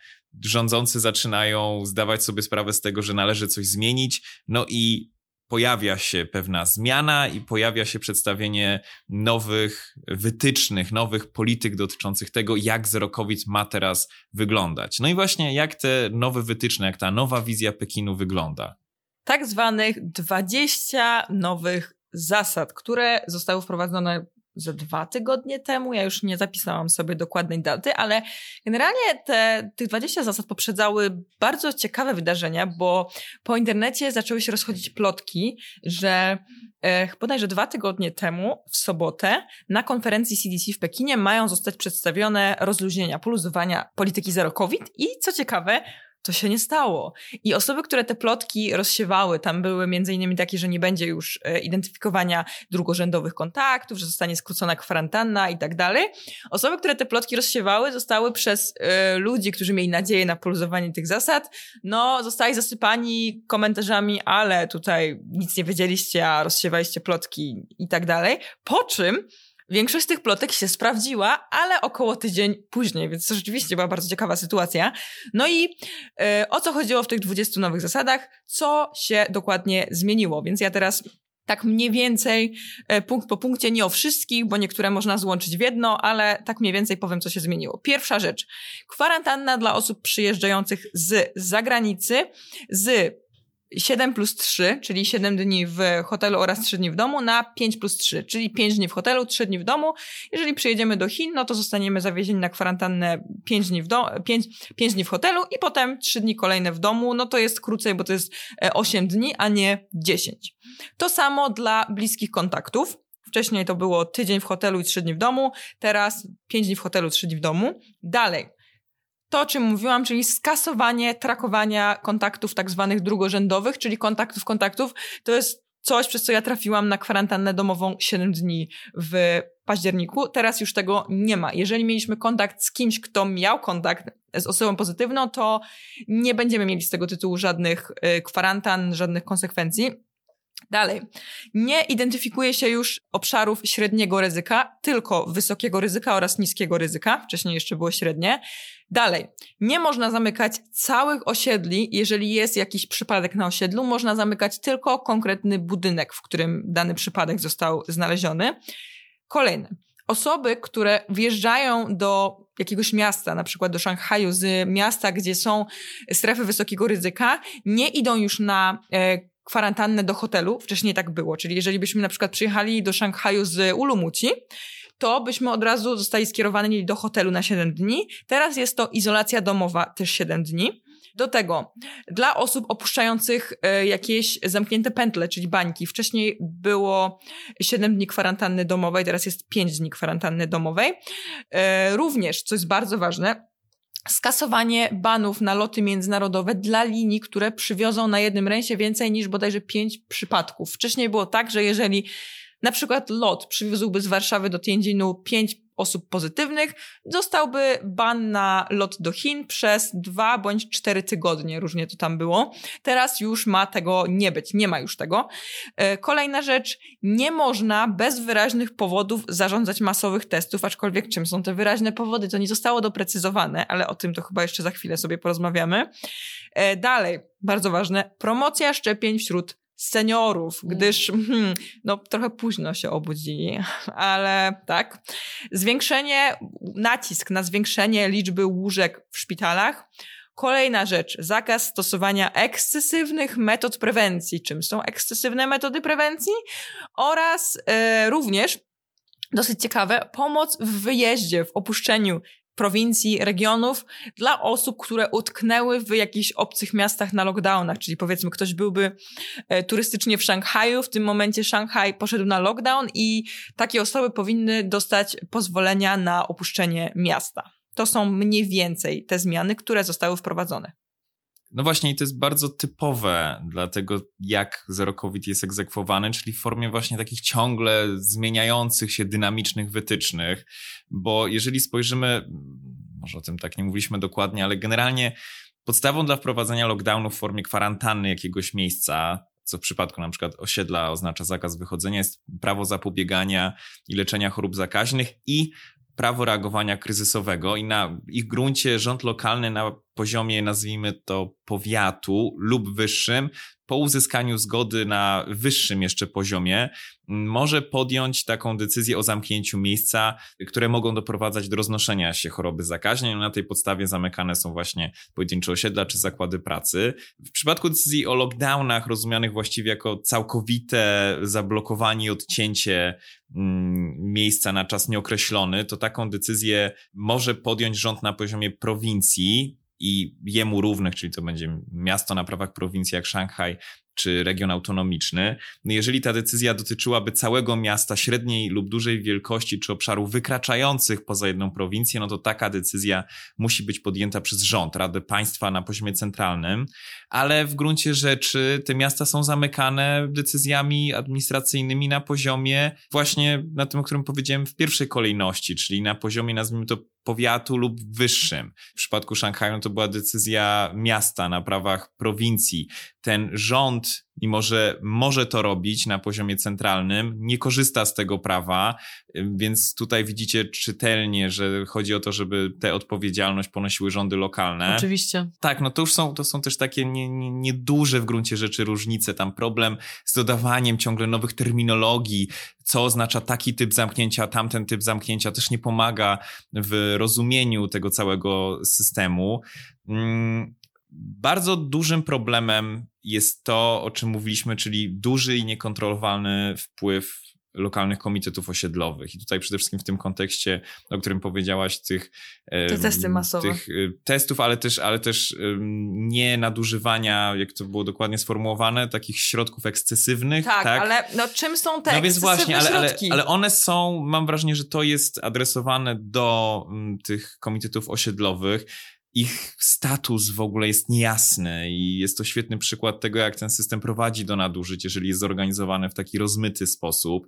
rządzący zaczynają zdawać sobie sprawę z tego, że należy coś zmienić, no i pojawia się pewna zmiana i pojawia się przedstawienie nowych wytycznych, nowych polityk dotyczących tego, jak zero COVID ma teraz wyglądać. No i właśnie jak te nowe wytyczne, jak ta nowa wizja Pekinu wygląda. Tak zwanych 20 nowych zasad, które zostały wprowadzone ze dwa tygodnie temu. Ja już nie zapisałam sobie dokładnej daty, ale generalnie te, tych 20 zasad poprzedzały bardzo ciekawe wydarzenia, bo po internecie zaczęły się rozchodzić plotki, że e, bodajże dwa tygodnie temu, w sobotę, na konferencji CDC w Pekinie mają zostać przedstawione rozluźnienia, poluzowania polityki zero COVID i co ciekawe, to się nie stało. I osoby, które te plotki rozsiewały, tam były między innymi takie, że nie będzie już e, identyfikowania drugorzędowych kontaktów, że zostanie skrócona kwarantanna i tak dalej. Osoby, które te plotki rozsiewały, zostały przez e, ludzi, którzy mieli nadzieję na poluzowanie tych zasad, no, zostali zasypani komentarzami, ale tutaj nic nie wiedzieliście, a rozsiewaliście plotki i tak dalej. Po czym Większość tych plotek się sprawdziła, ale około tydzień później, więc to rzeczywiście była bardzo ciekawa sytuacja. No i e, o co chodziło w tych 20 nowych zasadach? Co się dokładnie zmieniło? Więc ja teraz tak mniej więcej e, punkt po punkcie, nie o wszystkich, bo niektóre można złączyć w jedno, ale tak mniej więcej powiem, co się zmieniło. Pierwsza rzecz. Kwarantanna dla osób przyjeżdżających z zagranicy, z 7 plus 3, czyli 7 dni w hotelu oraz 3 dni w domu, na 5 plus 3, czyli 5 dni w hotelu, 3 dni w domu. Jeżeli przyjedziemy do Chin, no to zostaniemy zawiezieni na kwarantannę 5 dni w, do, 5, 5 dni w hotelu i potem 3 dni kolejne w domu. No to jest krócej, bo to jest 8 dni, a nie 10. To samo dla bliskich kontaktów. Wcześniej to było tydzień w hotelu i 3 dni w domu, teraz 5 dni w hotelu, 3 dni w domu. Dalej, to, o czym mówiłam, czyli skasowanie trakowania kontaktów tak zwanych drugorzędowych, czyli kontaktów, kontaktów, to jest coś, przez co ja trafiłam na kwarantannę domową 7 dni w październiku. Teraz już tego nie ma. Jeżeli mieliśmy kontakt z kimś, kto miał kontakt z osobą pozytywną, to nie będziemy mieli z tego tytułu żadnych y, kwarantan, żadnych konsekwencji. Dalej. Nie identyfikuje się już obszarów średniego ryzyka, tylko wysokiego ryzyka oraz niskiego ryzyka. Wcześniej jeszcze było średnie. Dalej. Nie można zamykać całych osiedli, jeżeli jest jakiś przypadek na osiedlu. Można zamykać tylko konkretny budynek, w którym dany przypadek został znaleziony. Kolejne. Osoby, które wjeżdżają do jakiegoś miasta, na przykład do Szanghaju, z miasta, gdzie są strefy wysokiego ryzyka, nie idą już na e, kwarantannę do hotelu. Wcześniej tak było, czyli jeżeli byśmy na przykład przyjechali do Szanghaju z Ulumuci, to byśmy od razu zostali skierowani do hotelu na 7 dni. Teraz jest to izolacja domowa też 7 dni. Do tego, dla osób opuszczających e, jakieś zamknięte pętle, czyli bańki, wcześniej było 7 dni kwarantanny domowej, teraz jest 5 dni kwarantanny domowej. E, również, co jest bardzo ważne, skasowanie banów na loty międzynarodowe dla linii, które przywiozą na jednym rejsie więcej niż bodajże pięć przypadków. Wcześniej było tak, że jeżeli na przykład lot przywiózłby z Warszawy do Tianjinu pięć osób pozytywnych, dostałby ban na lot do Chin przez dwa bądź cztery tygodnie, różnie to tam było. Teraz już ma tego nie być, nie ma już tego. E, kolejna rzecz, nie można bez wyraźnych powodów zarządzać masowych testów, aczkolwiek czym są te wyraźne powody, to nie zostało doprecyzowane, ale o tym to chyba jeszcze za chwilę sobie porozmawiamy. E, dalej, bardzo ważne, promocja szczepień wśród seniorów, gdyż mm. hmm, no, trochę późno się obudzili, ale tak. Zwiększenie, nacisk na zwiększenie liczby łóżek w szpitalach. Kolejna rzecz, zakaz stosowania ekscesywnych metod prewencji. Czym są ekscesywne metody prewencji? Oraz e, również dosyć ciekawe, pomoc w wyjeździe, w opuszczeniu prowincji, regionów dla osób, które utknęły w jakichś obcych miastach na lockdownach, czyli powiedzmy ktoś byłby e, turystycznie w Szanghaju, w tym momencie Szanghaj poszedł na lockdown i takie osoby powinny dostać pozwolenia na opuszczenie miasta. To są mniej więcej te zmiany, które zostały wprowadzone. No właśnie, i to jest bardzo typowe dla tego, jak zero COVID jest egzekwowany, czyli w formie właśnie takich ciągle zmieniających się dynamicznych wytycznych, bo jeżeli spojrzymy, może o tym tak nie mówiliśmy dokładnie, ale generalnie podstawą dla wprowadzenia lockdownu w formie kwarantanny jakiegoś miejsca, co w przypadku na przykład osiedla oznacza zakaz wychodzenia, jest prawo zapobiegania i leczenia chorób zakaźnych i prawo reagowania kryzysowego i na ich gruncie rząd lokalny na poziomie, nazwijmy to, powiatu lub wyższym, po uzyskaniu zgody na wyższym jeszcze poziomie, może podjąć taką decyzję o zamknięciu miejsca, które mogą doprowadzać do roznoszenia się choroby zakaźnej. Na tej podstawie zamykane są właśnie pojedyncze osiedla czy zakłady pracy. W przypadku decyzji o lockdownach, rozumianych właściwie jako całkowite zablokowanie i odcięcie miejsca na czas nieokreślony, to taką decyzję może podjąć rząd na poziomie prowincji, i jemu równych, czyli to będzie miasto na prawach prowincji jak Szanghaj, czy region autonomiczny. No jeżeli ta decyzja dotyczyłaby całego miasta średniej lub dużej wielkości, czy obszarów wykraczających poza jedną prowincję, no to taka decyzja musi być podjęta przez rząd, Radę Państwa na poziomie centralnym, ale w gruncie rzeczy te miasta są zamykane decyzjami administracyjnymi na poziomie właśnie na tym, o którym powiedziałem w pierwszej kolejności, czyli na poziomie, nazwijmy to, powiatu lub wyższym. W przypadku Szanghaju to była decyzja miasta na prawach prowincji. Ten rząd mimo że może to robić na poziomie centralnym, nie korzysta z tego prawa, więc tutaj widzicie czytelnie, że chodzi o to, żeby tę odpowiedzialność ponosiły rządy lokalne. Oczywiście. Tak, no to już są, to są też takie nieduże nie, nie w gruncie rzeczy różnice. Tam problem z dodawaniem ciągle nowych terminologii, co oznacza taki typ zamknięcia, tamten typ zamknięcia, też nie pomaga w rozumieniu tego całego systemu. Mm, bardzo dużym problemem jest to, o czym mówiliśmy, czyli duży i niekontrolowalny wpływ lokalnych komitetów osiedlowych. I tutaj przede wszystkim w tym kontekście, o którym powiedziałaś, tych, Te testy masowe. tych y, testów, ale też, ale też nie nadużywania, jak to było dokładnie sformułowane, takich środków ekscesywnych. Tak, tak? ale no, czym są te no więc właśnie, ale, ale, ale one są, mam wrażenie, że to jest adresowane do tych komitetów osiedlowych ich status w ogóle jest niejasny i jest to świetny przykład tego, jak ten system prowadzi do nadużyć, jeżeli jest zorganizowany w taki rozmyty sposób.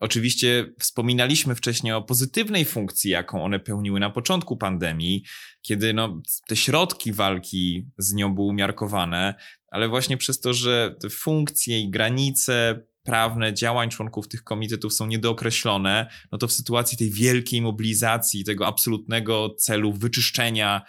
Oczywiście wspominaliśmy wcześniej o pozytywnej funkcji, jaką one pełniły na początku pandemii, kiedy no, te środki walki z nią były umiarkowane, ale właśnie przez to, że te funkcje i granice prawne działań członków tych komitetów są niedookreślone, no to w sytuacji tej wielkiej mobilizacji, tego absolutnego celu wyczyszczenia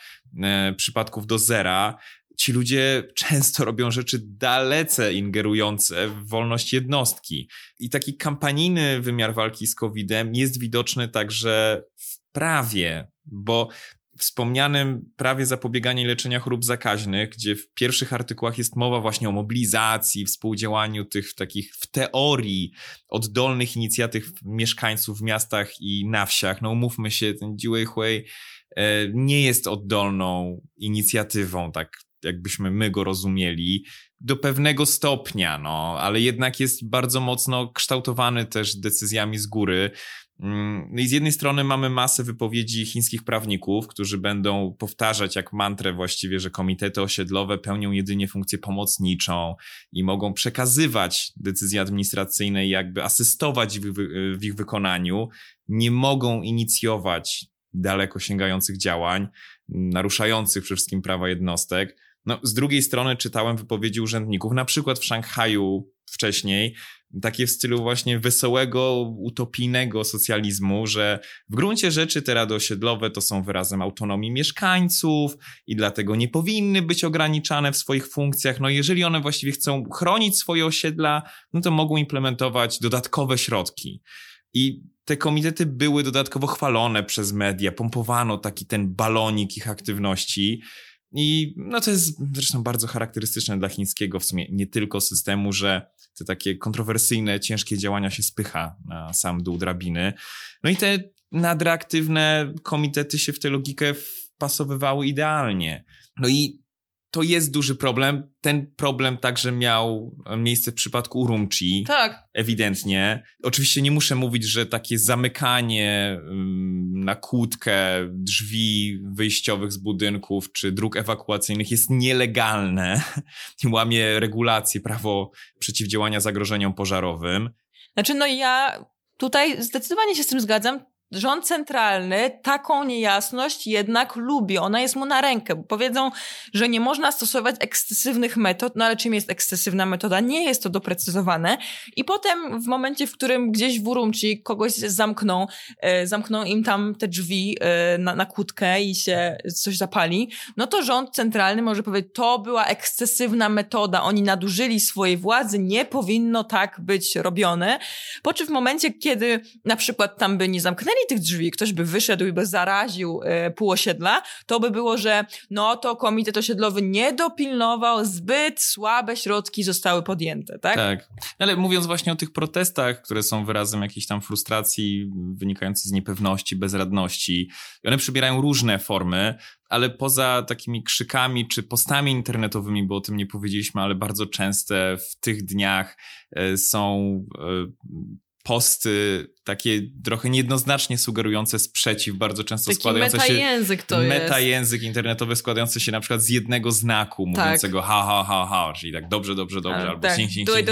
przypadków do zera, ci ludzie często robią rzeczy dalece ingerujące w wolność jednostki. I taki kampanijny wymiar walki z COVID-em jest widoczny także w prawie, bo wspomnianym prawie zapobieganie i leczenia chorób zakaźnych, gdzie w pierwszych artykułach jest mowa właśnie o mobilizacji, współdziałaniu tych takich w teorii oddolnych inicjatyw mieszkańców w miastach i na wsiach. No umówmy się, ten Jiwei e, nie jest oddolną inicjatywą, tak jakbyśmy my go rozumieli, do pewnego stopnia, no, ale jednak jest bardzo mocno kształtowany też decyzjami z góry. No i z jednej strony mamy masę wypowiedzi chińskich prawników, którzy będą powtarzać jak mantrę właściwie, że komitety osiedlowe pełnią jedynie funkcję pomocniczą i mogą przekazywać decyzje administracyjne i jakby asystować w, w ich wykonaniu, nie mogą inicjować daleko sięgających działań, naruszających przede wszystkim prawa jednostek. No, z drugiej strony czytałem wypowiedzi urzędników, na przykład w Szanghaju wcześniej, takie w stylu właśnie wesołego, utopijnego socjalizmu, że w gruncie rzeczy te rady osiedlowe to są wyrazem autonomii mieszkańców i dlatego nie powinny być ograniczane w swoich funkcjach. No jeżeli one właściwie chcą chronić swoje osiedla, no to mogą implementować dodatkowe środki. I te komitety były dodatkowo chwalone przez media, pompowano taki ten balonik ich aktywności. I no to jest zresztą bardzo charakterystyczne dla chińskiego w sumie nie tylko systemu, że te takie kontrowersyjne, ciężkie działania się spycha na sam dół drabiny. No i te nadreaktywne komitety się w tę logikę wpasowywały idealnie. No i to jest duży problem. Ten problem także miał miejsce w przypadku Urumqi. Tak. Ewidentnie. Oczywiście nie muszę mówić, że takie zamykanie mm, na kłódkę drzwi wyjściowych z budynków czy dróg ewakuacyjnych jest nielegalne i łamie regulacje, prawo przeciwdziałania zagrożeniom pożarowym. Znaczy, no ja tutaj zdecydowanie się z tym zgadzam rząd centralny taką niejasność jednak lubi. Ona jest mu na rękę, powiedzą, że nie można stosować ekscesywnych metod, no ale czym jest ekscesywna metoda? Nie jest to doprecyzowane. I potem w momencie, w którym gdzieś w Urumci kogoś zamkną, e, zamkną im tam te drzwi e, na, na kłódkę i się coś zapali, no to rząd centralny może powiedzieć, to była ekscesywna metoda, oni nadużyli swojej władzy, nie powinno tak być robione. Po czym w momencie, kiedy na przykład tam by nie zamknęli tych drzwi, ktoś by wyszedł i by zaraził e, pół osiedla, to by było, że no to komitet osiedlowy nie dopilnował, zbyt słabe środki zostały podjęte, tak? Tak. Ale mówiąc właśnie o tych protestach, które są wyrazem jakiejś tam frustracji wynikającej z niepewności, bezradności, one przybierają różne formy, ale poza takimi krzykami czy postami internetowymi, bo o tym nie powiedzieliśmy, ale bardzo częste w tych dniach e, są e, posty takie trochę niejednoznacznie sugerujące sprzeciw, bardzo często Taki składające meta język to jest. Meta język internetowy składający się na przykład z jednego znaku tak. mówiącego ha, ha, ha, ha, czyli tak dobrze, dobrze, dobrze, albo tak. sing, sing, sing,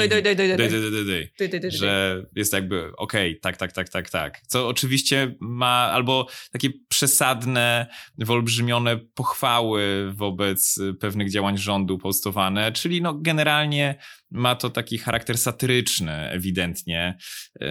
że jest jakby okej, tak, tak, tak, tak, tak. Co oczywiście ma albo takie przesadne, wyolbrzymione pochwały wobec pewnych działań rządu postowane, czyli no generalnie ma to taki charakter satyryczny ewidentnie,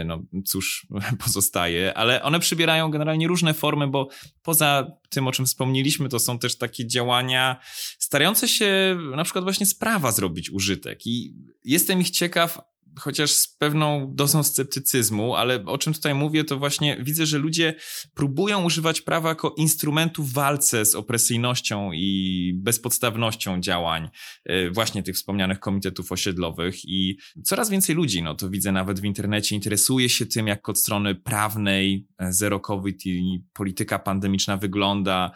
no cóż, pozostaje, ale one przybierają generalnie różne formy, bo poza tym, o czym wspomnieliśmy, to są też takie działania starające się na przykład właśnie z prawa zrobić użytek. I jestem ich ciekaw, chociaż z pewną dozą sceptycyzmu, ale o czym tutaj mówię, to właśnie widzę, że ludzie próbują używać prawa jako instrumentu w walce z opresyjnością i bezpodstawnością działań e, właśnie tych wspomnianych komitetów osiedlowych i coraz więcej ludzi, no to widzę nawet w internecie, interesuje się tym, jak od strony prawnej e, zero COVID i polityka pandemiczna wygląda,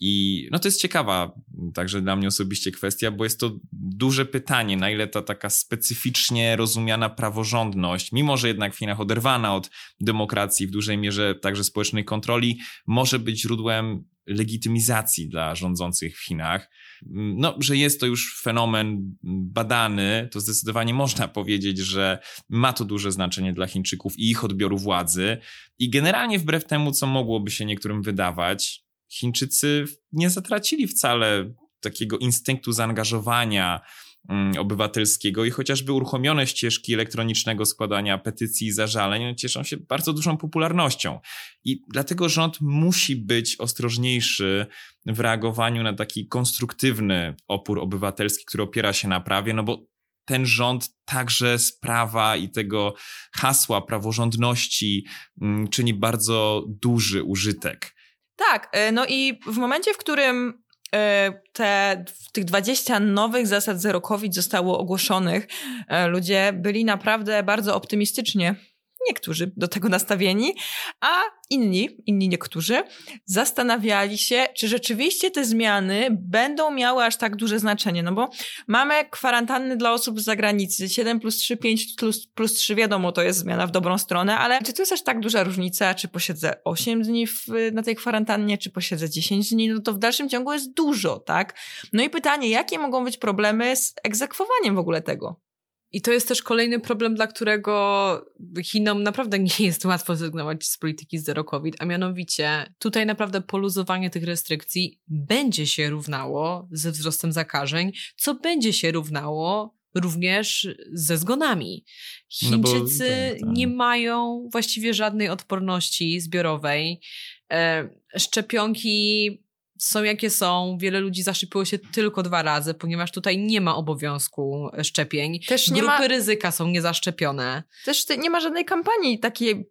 i no to jest ciekawa także dla mnie osobiście kwestia, bo jest to duże pytanie, na ile ta taka specyficznie rozumiana praworządność, mimo że jednak w Chinach oderwana od demokracji, w dużej mierze także społecznej kontroli, może być źródłem legitymizacji dla rządzących w Chinach. No, że jest to już fenomen badany, to zdecydowanie można powiedzieć, że ma to duże znaczenie dla Chińczyków i ich odbioru władzy. I generalnie wbrew temu, co mogłoby się niektórym wydawać, Chińczycy nie zatracili wcale takiego instynktu zaangażowania Mm, obywatelskiego i chociażby uruchomione ścieżki elektronicznego składania petycji i zażaleń cieszą się bardzo dużą popularnością. I dlatego rząd musi być ostrożniejszy w reagowaniu na taki konstruktywny opór obywatelski, który opiera się na prawie, no bo ten rząd także z prawa i tego hasła praworządności mm, czyni bardzo duży użytek. Tak, e, no i w momencie, w którym E, te, tych 20 nowych zasad zero COVID zostało ogłoszonych, e, ludzie byli naprawdę bardzo optymistycznie niektórzy do tego nastawieni, a inni, inni niektórzy, zastanawiali się, czy rzeczywiście te zmiany będą miały aż tak duże znaczenie. No bo mamy kwarantanny dla osób z zagranicy, 7 plus 3, 5 plus, plus 3, wiadomo, to jest zmiana w dobrą stronę, ale czy to jest aż tak duża różnica, czy posiedzę 8 dni w, na tej kwarantannie, czy posiedzę 10 dni, no to w dalszym ciągu jest dużo, tak? No i pytanie, jakie mogą być problemy z egzekwowaniem w ogóle tego? I to jest też kolejny problem, dla którego Chinom naprawdę nie jest łatwo zrezygnować z polityki zero COVID, a mianowicie tutaj naprawdę poluzowanie tych restrykcji będzie się równało ze wzrostem zakażeń, co będzie się równało również ze zgonami. Chińczycy no bo, tak, tak. nie mają właściwie żadnej odporności zbiorowej. E, szczepionki są jakie są. Wiele ludzi zaszczepiło się tylko dwa razy, ponieważ tutaj nie ma obowiązku szczepień. Też Grupy ma... ryzyka są niezaszczepione. Też nie ma żadnej kampanii takiej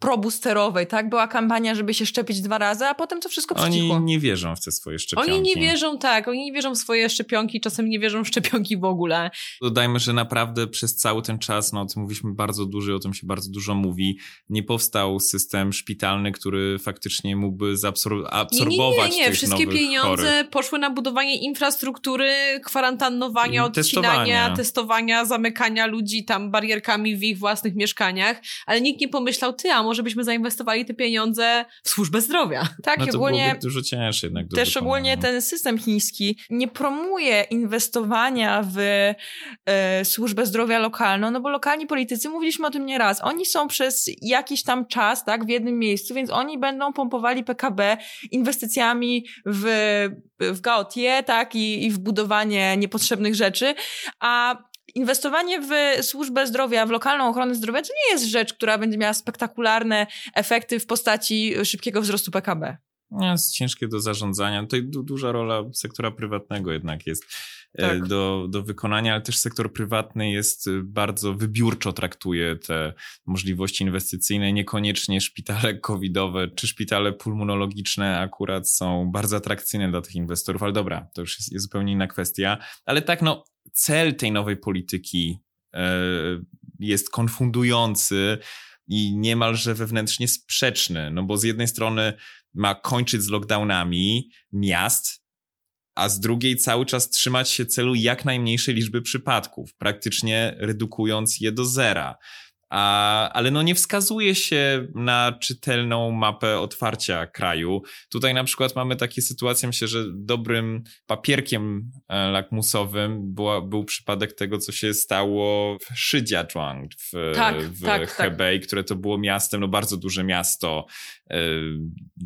probusterowej, tak? Była kampania, żeby się szczepić dwa razy, a potem to wszystko przycichło. Oni nie wierzą w te swoje szczepionki. Oni nie wierzą, tak. Oni nie wierzą w swoje szczepionki, czasem nie wierzą w szczepionki w ogóle. Dodajmy, że naprawdę przez cały ten czas, no o tym mówiliśmy bardzo dużo, o tym się bardzo dużo mówi, nie powstał system szpitalny, który faktycznie mógłby zaabsorbować nie, nie, nie, nie. Wszystkie pieniądze chorych. poszły na budowanie infrastruktury, kwarantannowania, odcinania, testowania. testowania, zamykania ludzi tam barierkami w ich własnych mieszkaniach, ale nikt nie pomyślał, ty, a może byśmy zainwestowali te pieniądze w służbę zdrowia. Tak, no to ogólnie. dużo cięższe jednak. Do też ogólnie ten system chiński nie promuje inwestowania w e, służbę zdrowia lokalną, no bo lokalni politycy, mówiliśmy o tym nieraz, oni są przez jakiś tam czas, tak, w jednym miejscu, więc oni będą pompowali PKB inwestycjami w, w Gaotie, tak, i, i w budowanie niepotrzebnych rzeczy, a inwestowanie w służbę zdrowia, w lokalną ochronę zdrowia, to nie jest rzecz, która będzie miała spektakularne efekty w postaci szybkiego wzrostu PKB. No, jest ciężkie do zarządzania. Tutaj du duża rola sektora prywatnego jednak jest e, tak. do, do wykonania, ale też sektor prywatny jest e, bardzo wybiórczo traktuje te możliwości inwestycyjne. Niekoniecznie szpitale covidowe czy szpitale pulmonologiczne akurat są bardzo atrakcyjne dla tych inwestorów, ale dobra, to już jest, jest zupełnie inna kwestia. Ale tak, no, cel tej nowej polityki e, jest konfundujący i niemalże wewnętrznie sprzeczny, no bo z jednej strony ma kończyć z lockdownami miast, a z drugiej cały czas trzymać się celu jak najmniejszej liczby przypadków, praktycznie redukując je do zera a, ale no nie wskazuje się na czytelną mapę otwarcia kraju. Tutaj na przykład mamy takie sytuacje, myślę, że dobrym papierkiem e, lakmusowym była, był przypadek tego, co się stało w Shijiazhuang w, tak, w tak, tak. Hebei, tak. które to było miastem, no bardzo duże miasto,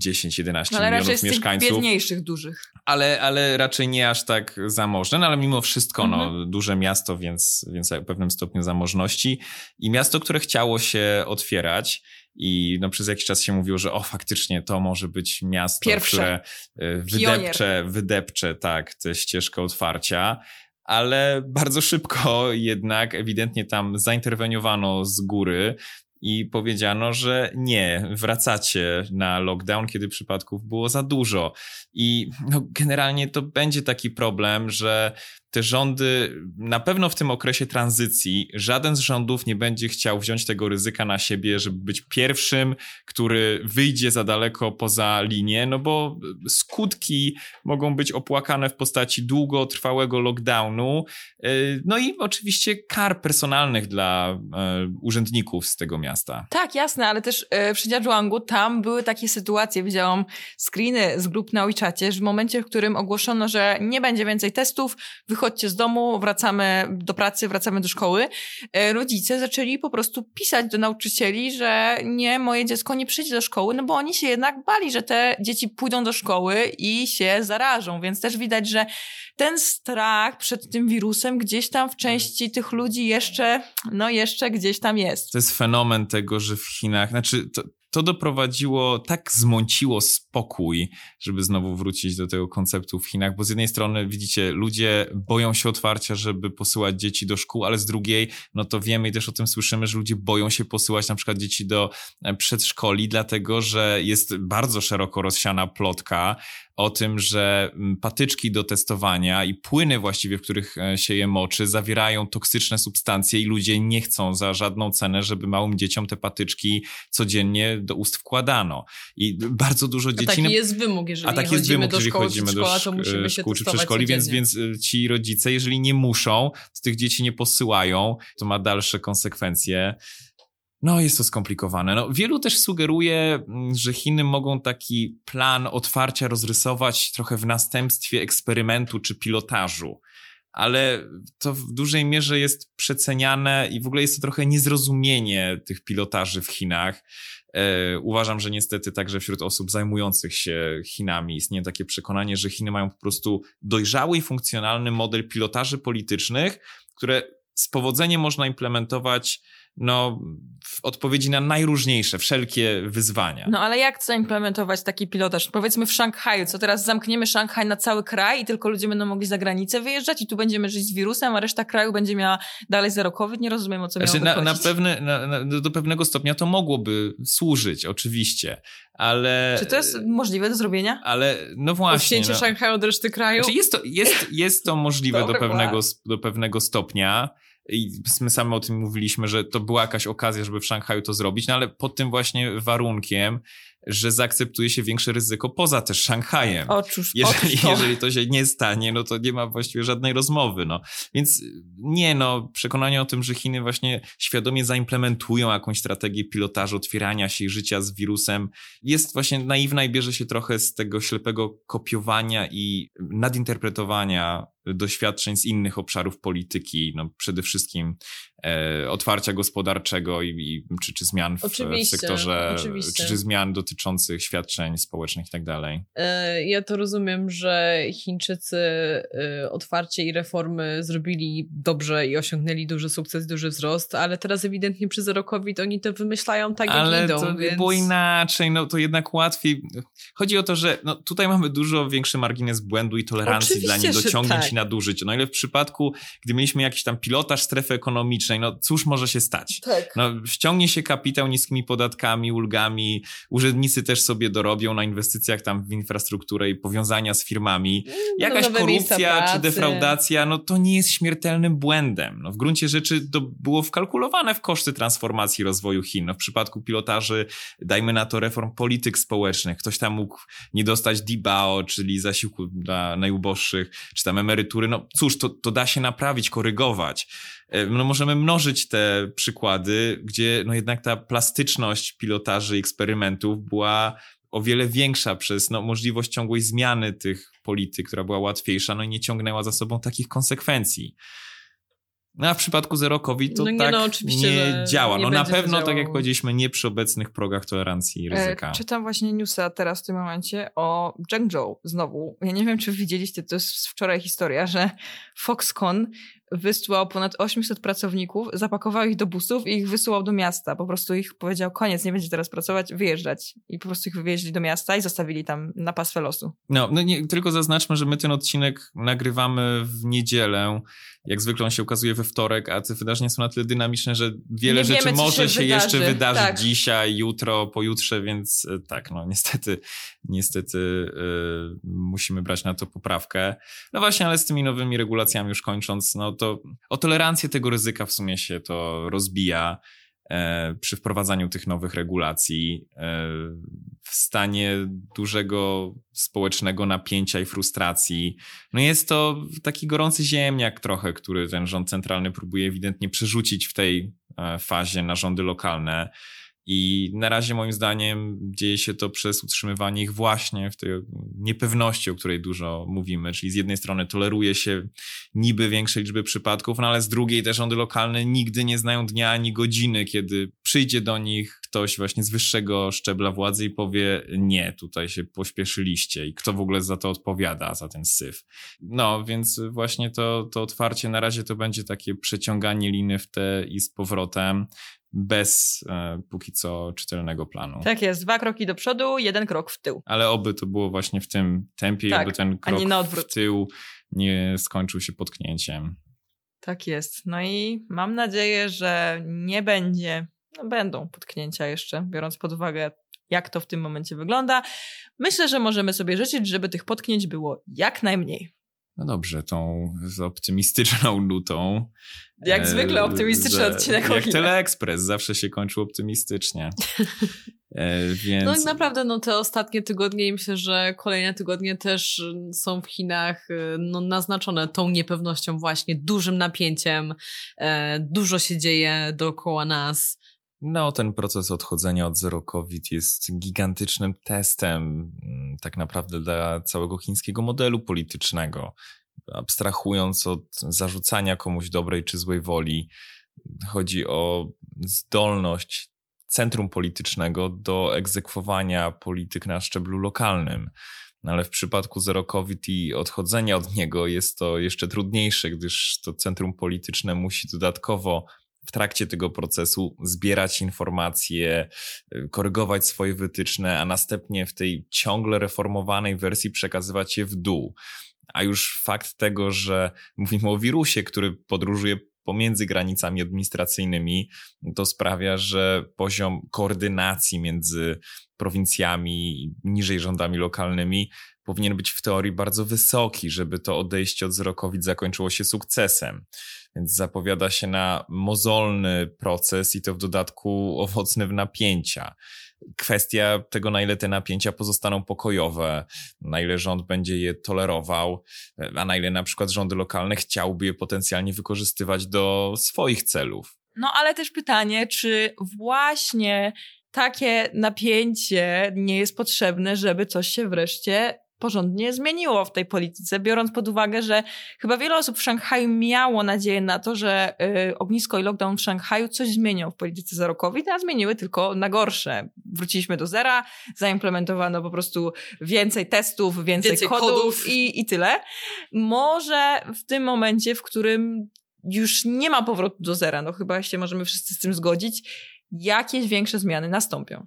10-11 no, milionów mieszkańców. Ale biedniejszych, dużych. Ale, ale raczej nie aż tak zamożne, no, ale mimo wszystko no, mhm. duże miasto, więc, więc w pewnym stopniu zamożności. I miasto, które chciało się otwierać i no, przez jakiś czas się mówiło, że o, faktycznie to może być miasto, Pierwsze. które e, wydepcze, wydepcze tak, tę ścieżkę otwarcia ale bardzo szybko jednak ewidentnie tam zainterweniowano z góry i powiedziano, że nie, wracacie na lockdown, kiedy przypadków było za dużo. I no, generalnie to będzie taki problem, że te rządy, na pewno w tym okresie tranzycji, żaden z rządów nie będzie chciał wziąć tego ryzyka na siebie, żeby być pierwszym, który wyjdzie za daleko poza linię, no bo skutki mogą być opłakane w postaci długotrwałego lockdownu, y, no i oczywiście kar personalnych dla e, urzędników z tego miasta. Tak, jasne, ale też e, w Shijiazhuangu tam były takie sytuacje, widziałam screeny z grup na WeChacie, że w momencie, w którym ogłoszono, że nie będzie więcej testów, wychodźcie z domu, wracamy do pracy, wracamy do szkoły, e, rodzice zaczęli po prostu pisać do nauczycieli, że nie, moje dziecko nie przyjdzie do szkoły, no bo oni się jednak bali, że te dzieci pójdą do szkoły i się zarażą, więc też widać, że ten strach przed tym wirusem gdzieś tam w części tych ludzi jeszcze, no jeszcze gdzieś tam jest. To jest fenomen tego, że w Chinach, znaczy to, to doprowadziło, tak zmąciło spokój, żeby znowu wrócić do tego konceptu w Chinach, bo z jednej strony widzicie, ludzie boją się otwarcia, żeby posyłać dzieci do szkół, ale z drugiej, no to wiemy i też o tym słyszymy, że ludzie boją się posyłać na przykład dzieci do e, przedszkoli, dlatego że jest bardzo szeroko rozsiana plotka, o tym, że mm, patyczki do testowania i płyny właściwie, w których e, się je moczy, zawierają toksyczne substancje i ludzie nie chcą za żadną cenę, żeby małym dzieciom te patyczki codziennie do ust wkładano. I bardzo dużo dzieci... A taki jest wymóg, jeżeli a taki jest wymóg, jeżeli chodzimy do szkoły, to musimy się szkół czy przedszkoli, więc, więc e, ci rodzice, jeżeli nie muszą, to tych dzieci nie posyłają, to ma dalsze konsekwencje. No, jest to skomplikowane. No, wielu też sugeruje, mm, że Chiny mogą taki plan otwarcia rozrysować trochę w następstwie eksperymentu czy pilotażu. Ale to w dużej mierze jest przeceniane i w ogóle jest to trochę niezrozumienie tych pilotaży w Chinach. E, uważam, że niestety także wśród osób zajmujących się Chinami istnieje takie przekonanie, że Chiny mają po prostu dojrzały i funkcjonalny model pilotaży politycznych, które z powodzeniem można implementować no, w odpowiedzi na najróżniejsze, wszelkie wyzwania. No ale jak zaimplementować taki pilotaż? Powiedzmy w Szanghaju, co teraz zamkniemy Szanghaj na cały kraj i tylko ludzie będą mogli za granicę wyjeżdżać i tu będziemy żyć z wirusem, a reszta kraju będzie miała dalej zero COVID? Nie rozumiem, o co znaczy, miało na, na pewne, na, na, Do pewnego stopnia to mogłoby służyć, oczywiście, ale... Czy to jest możliwe do zrobienia? Ale, no właśnie. Odcięcie no. Szanghaju od reszty kraju? Znaczy jest, to, jest, jest to możliwe do pewnego, do pewnego stopnia. I my sami o tym mówiliśmy, że to była jakaś okazja, żeby w Szanghaju to zrobić, no ale pod tym właśnie warunkiem, że zaakceptuje się większe ryzyko poza też Szanghajem. Otóż, jeżeli, to. jeżeli to się nie stanie, no to nie ma właściwie żadnej rozmowy. No. Więc nie, no, przekonanie o tym, że Chiny właśnie świadomie zaimplementują jakąś strategię pilotażu, otwierania się życia z wirusem, jest właśnie naiwna i bierze się trochę z tego ślepego kopiowania i nadinterpretowania doświadczeń z innych obszarów polityki, no przede wszystkim e, otwarcia gospodarczego i, i czy, czy zmian w, w sektorze, oczywiście. Czy, czy zmian dotyczących świadczeń społecznych i tak dalej. E, ja to rozumiem, że Chińczycy e, otwarcie i reformy zrobili dobrze i osiągnęli duży sukces, duży wzrost, ale teraz ewidentnie przy zero COVID oni to wymyślają tak, ale jak idą. Ale więc... było inaczej, no to jednak łatwiej. Chodzi o to, że no, tutaj mamy dużo większy margines błędu i tolerancji Oczywiście, dla niedociągnięć tak. i nadużyć. No ile w przypadku, gdy mieliśmy jakiś tam pilotaż strefy ekonomicznej, no cóż może się stać? Tak. No, ściągnie się kapitał niskimi podatkami, ulgami, urzędnicy też sobie dorobią na inwestycjach tam w infrastrukturę i powiązania z firmami. Mm, Jakaś korupcja czy defraudacja, no to nie jest śmiertelnym błędem. No, w gruncie rzeczy to było wkalkulowane w koszty transformacji rozwoju Chin. No, w przypadku pilotaży, dajmy na to reform polityk społecznych, ktoś tam mógł nie dostać DIBAO, czyli zasiłku dla najuboższych, czy tam emerytury. No cóż, to, to da się naprawić, korygować. E, no możemy mnożyć te przykłady, gdzie no jednak ta plastyczność pilotaży eksperymentów była o wiele większa przez no, możliwość ciągłej zmiany tych polityk, która była łatwiejsza, no i nie ciągnęła za sobą takich konsekwencji. No a w przypadku zero COVID to no nie, tak no, nie działa. Nie no na pewno, tak jak powiedzieliśmy, nie przy obecnych progach tolerancji i ryzyka. E, czytam właśnie newsa teraz w tym momencie o Zhengzhou znowu. Ja nie wiem, czy widzieliście, to jest wczoraj historia, że Foxconn wysłał ponad 800 pracowników, zapakował ich do busów i ich wysyłał do miasta. Po prostu ich powiedział, koniec, nie będzie teraz pracować, wyjeżdżać. I po prostu ich wywieźli do miasta i zostawili tam na pastwę losu. No, no nie, tylko zaznaczmy, że my ten odcinek nagrywamy w niedzielę. Jak zwykle on się ukazuje we wtorek, a te wydarzenia są na tyle dynamiczne, że wiele nie rzeczy wiemy, może się, się jeszcze wydarzyć tak. dzisiaj, jutro, pojutrze, więc e, tak, no niestety, niestety yy, musimy brać na to poprawkę. No właśnie, ale z tymi nowymi regulacjami już kończąc, no to o tolerancję tego ryzyka w sumie się to rozbija e, przy wprowadzaniu tych nowych regulacji. E, w stanie dużego społecznego napięcia i frustracji. No jest to taki gorący ziemniak trochę, który ten rząd centralny próbuje ewidentnie przerzucić w tej e, fazie na rządy lokalne. I na razie moim zdaniem dzieje się to przez utrzymywanie ich właśnie w tej niepewności, o której dużo mówimy. Czyli z jednej strony toleruje się niby większej liczby przypadków, no ale z drugiej te rządy lokalne nigdy nie znają dnia ani godziny, kiedy przyjdzie do nich ktoś właśnie z wyższego szczebla władzy i powie nie, tutaj się pośpieszyliście i kto w ogóle za to odpowiada, za ten syf. No, więc właśnie to, to otwarcie na razie to będzie takie przeciąganie liny w te i z powrotem bez e, póki co czytelnego planu. Tak jest, dwa kroki do przodu, jeden krok w tył. Ale oby to było właśnie w tym tempie tak, i oby ten krok w tył nie skończył się potknięciem. Tak jest. No i mam nadzieję, że nie będzie, no będą potknięcia jeszcze, biorąc pod uwagę jak to w tym momencie wygląda. Myślę, że możemy sobie życzyć, żeby tych potknięć było jak najmniej. No dobrze, tą z optymistyczną nutą. Jak e, zwykle optymistyczny że, odcinek. Jak Teleexpress, zawsze się kończył optymistycznie. E, więc... No i naprawdę, no te ostatnie tygodnie i myślę, że kolejne tygodnie też są w Chinach e, no, naznaczone tą niepewnością właśnie, dużym napięciem, dużo się dzieje dookoła nas. No, ten proces odchodzenia od zero COVID jest gigantycznym testem mm, tak naprawdę dla całego chińskiego modelu politycznego. Abstrahując od zarzucania komuś dobrej czy złej woli, chodzi o zdolność centrum politycznego do egzekwowania polityk na szczeblu lokalnym. No ale w przypadku zero COVID i odchodzenia od niego jest to jeszcze trudniejsze, gdyż to centrum polityczne musi dodatkowo w trakcie tego procesu zbierać informacje, y, korygować swoje wytyczne, a następnie w tej ciągle reformowanej wersji przekazywać je w dół. A już fakt tego, że mówimy o wirusie, który podróżuje pomiędzy granicami administracyjnymi, to sprawia, że poziom koordynacji między prowincjami niżej rządami lokalnymi powinien być w teorii bardzo wysoki, żeby to odejście od zero COVID zakończyło się sukcesem. Więc zapowiada się na mozolny proces i to w dodatku owocny w napięcia. Kwestia tego, na ile te napięcia pozostaną pokojowe, na ile rząd będzie je tolerował, a na ile na przykład rządy lokalne chciałby je potencjalnie wykorzystywać do swoich celów. No ale też pytanie, czy właśnie takie napięcie nie jest potrzebne, żeby coś się wreszcie porządnie zmieniło w tej polityce, biorąc pod uwagę, że chyba wiele osób w Szanghaju miało nadzieję na to, że y, ognisko i lockdown w Szanghaju coś zmienią w polityce COVID, a zmieniły tylko na gorsze. Wróciliśmy do zera, zaimplementowano po prostu więcej testów, więcej, więcej kodów, kodów. I, i tyle. Może w tym momencie, w którym już nie ma powrotu do zera, no chyba się możemy wszyscy z tym zgodzić, jakieś większe zmiany nastąpią.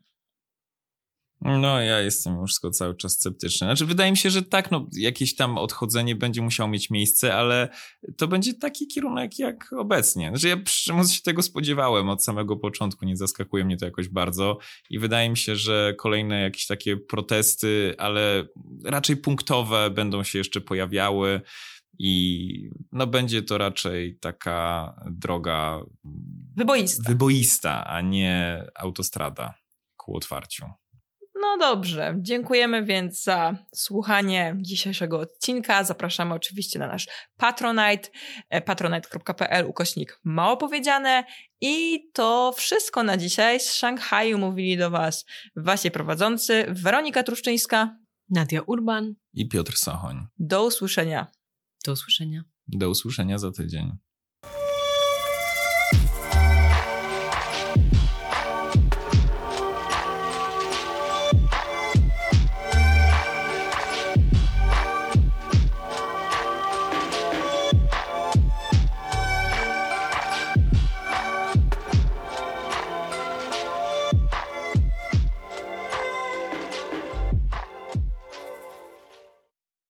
No, ja jestem już cały czas sceptyczny. Znaczy, wydaje mi się, że tak, no, jakieś tam odchodzenie będzie musiało mieć miejsce, ale to będzie taki kierunek jak obecnie. Znaczy, ja szczerze się tego spodziewałem od samego początku, nie zaskakuje mnie to jakoś bardzo i wydaje mi się, że kolejne jakieś takie protesty, ale raczej punktowe będą się jeszcze pojawiały i no będzie to raczej taka droga wyboista, wyboista a nie autostrada ku otwarciu. No dobrze, dziękujemy więc za słuchanie dzisiejszego odcinka. Zapraszamy oczywiście na nasz Patronite, e, patronite.pl ukośnik mało powiedziane. I to wszystko na dzisiaj. Z Szanghaju mówili do Was Wasi prowadzący Weronika Truszczyńska, Nadia Urban i Piotr Sochoń. Do usłyszenia. Do usłyszenia. Do usłyszenia za tydzień.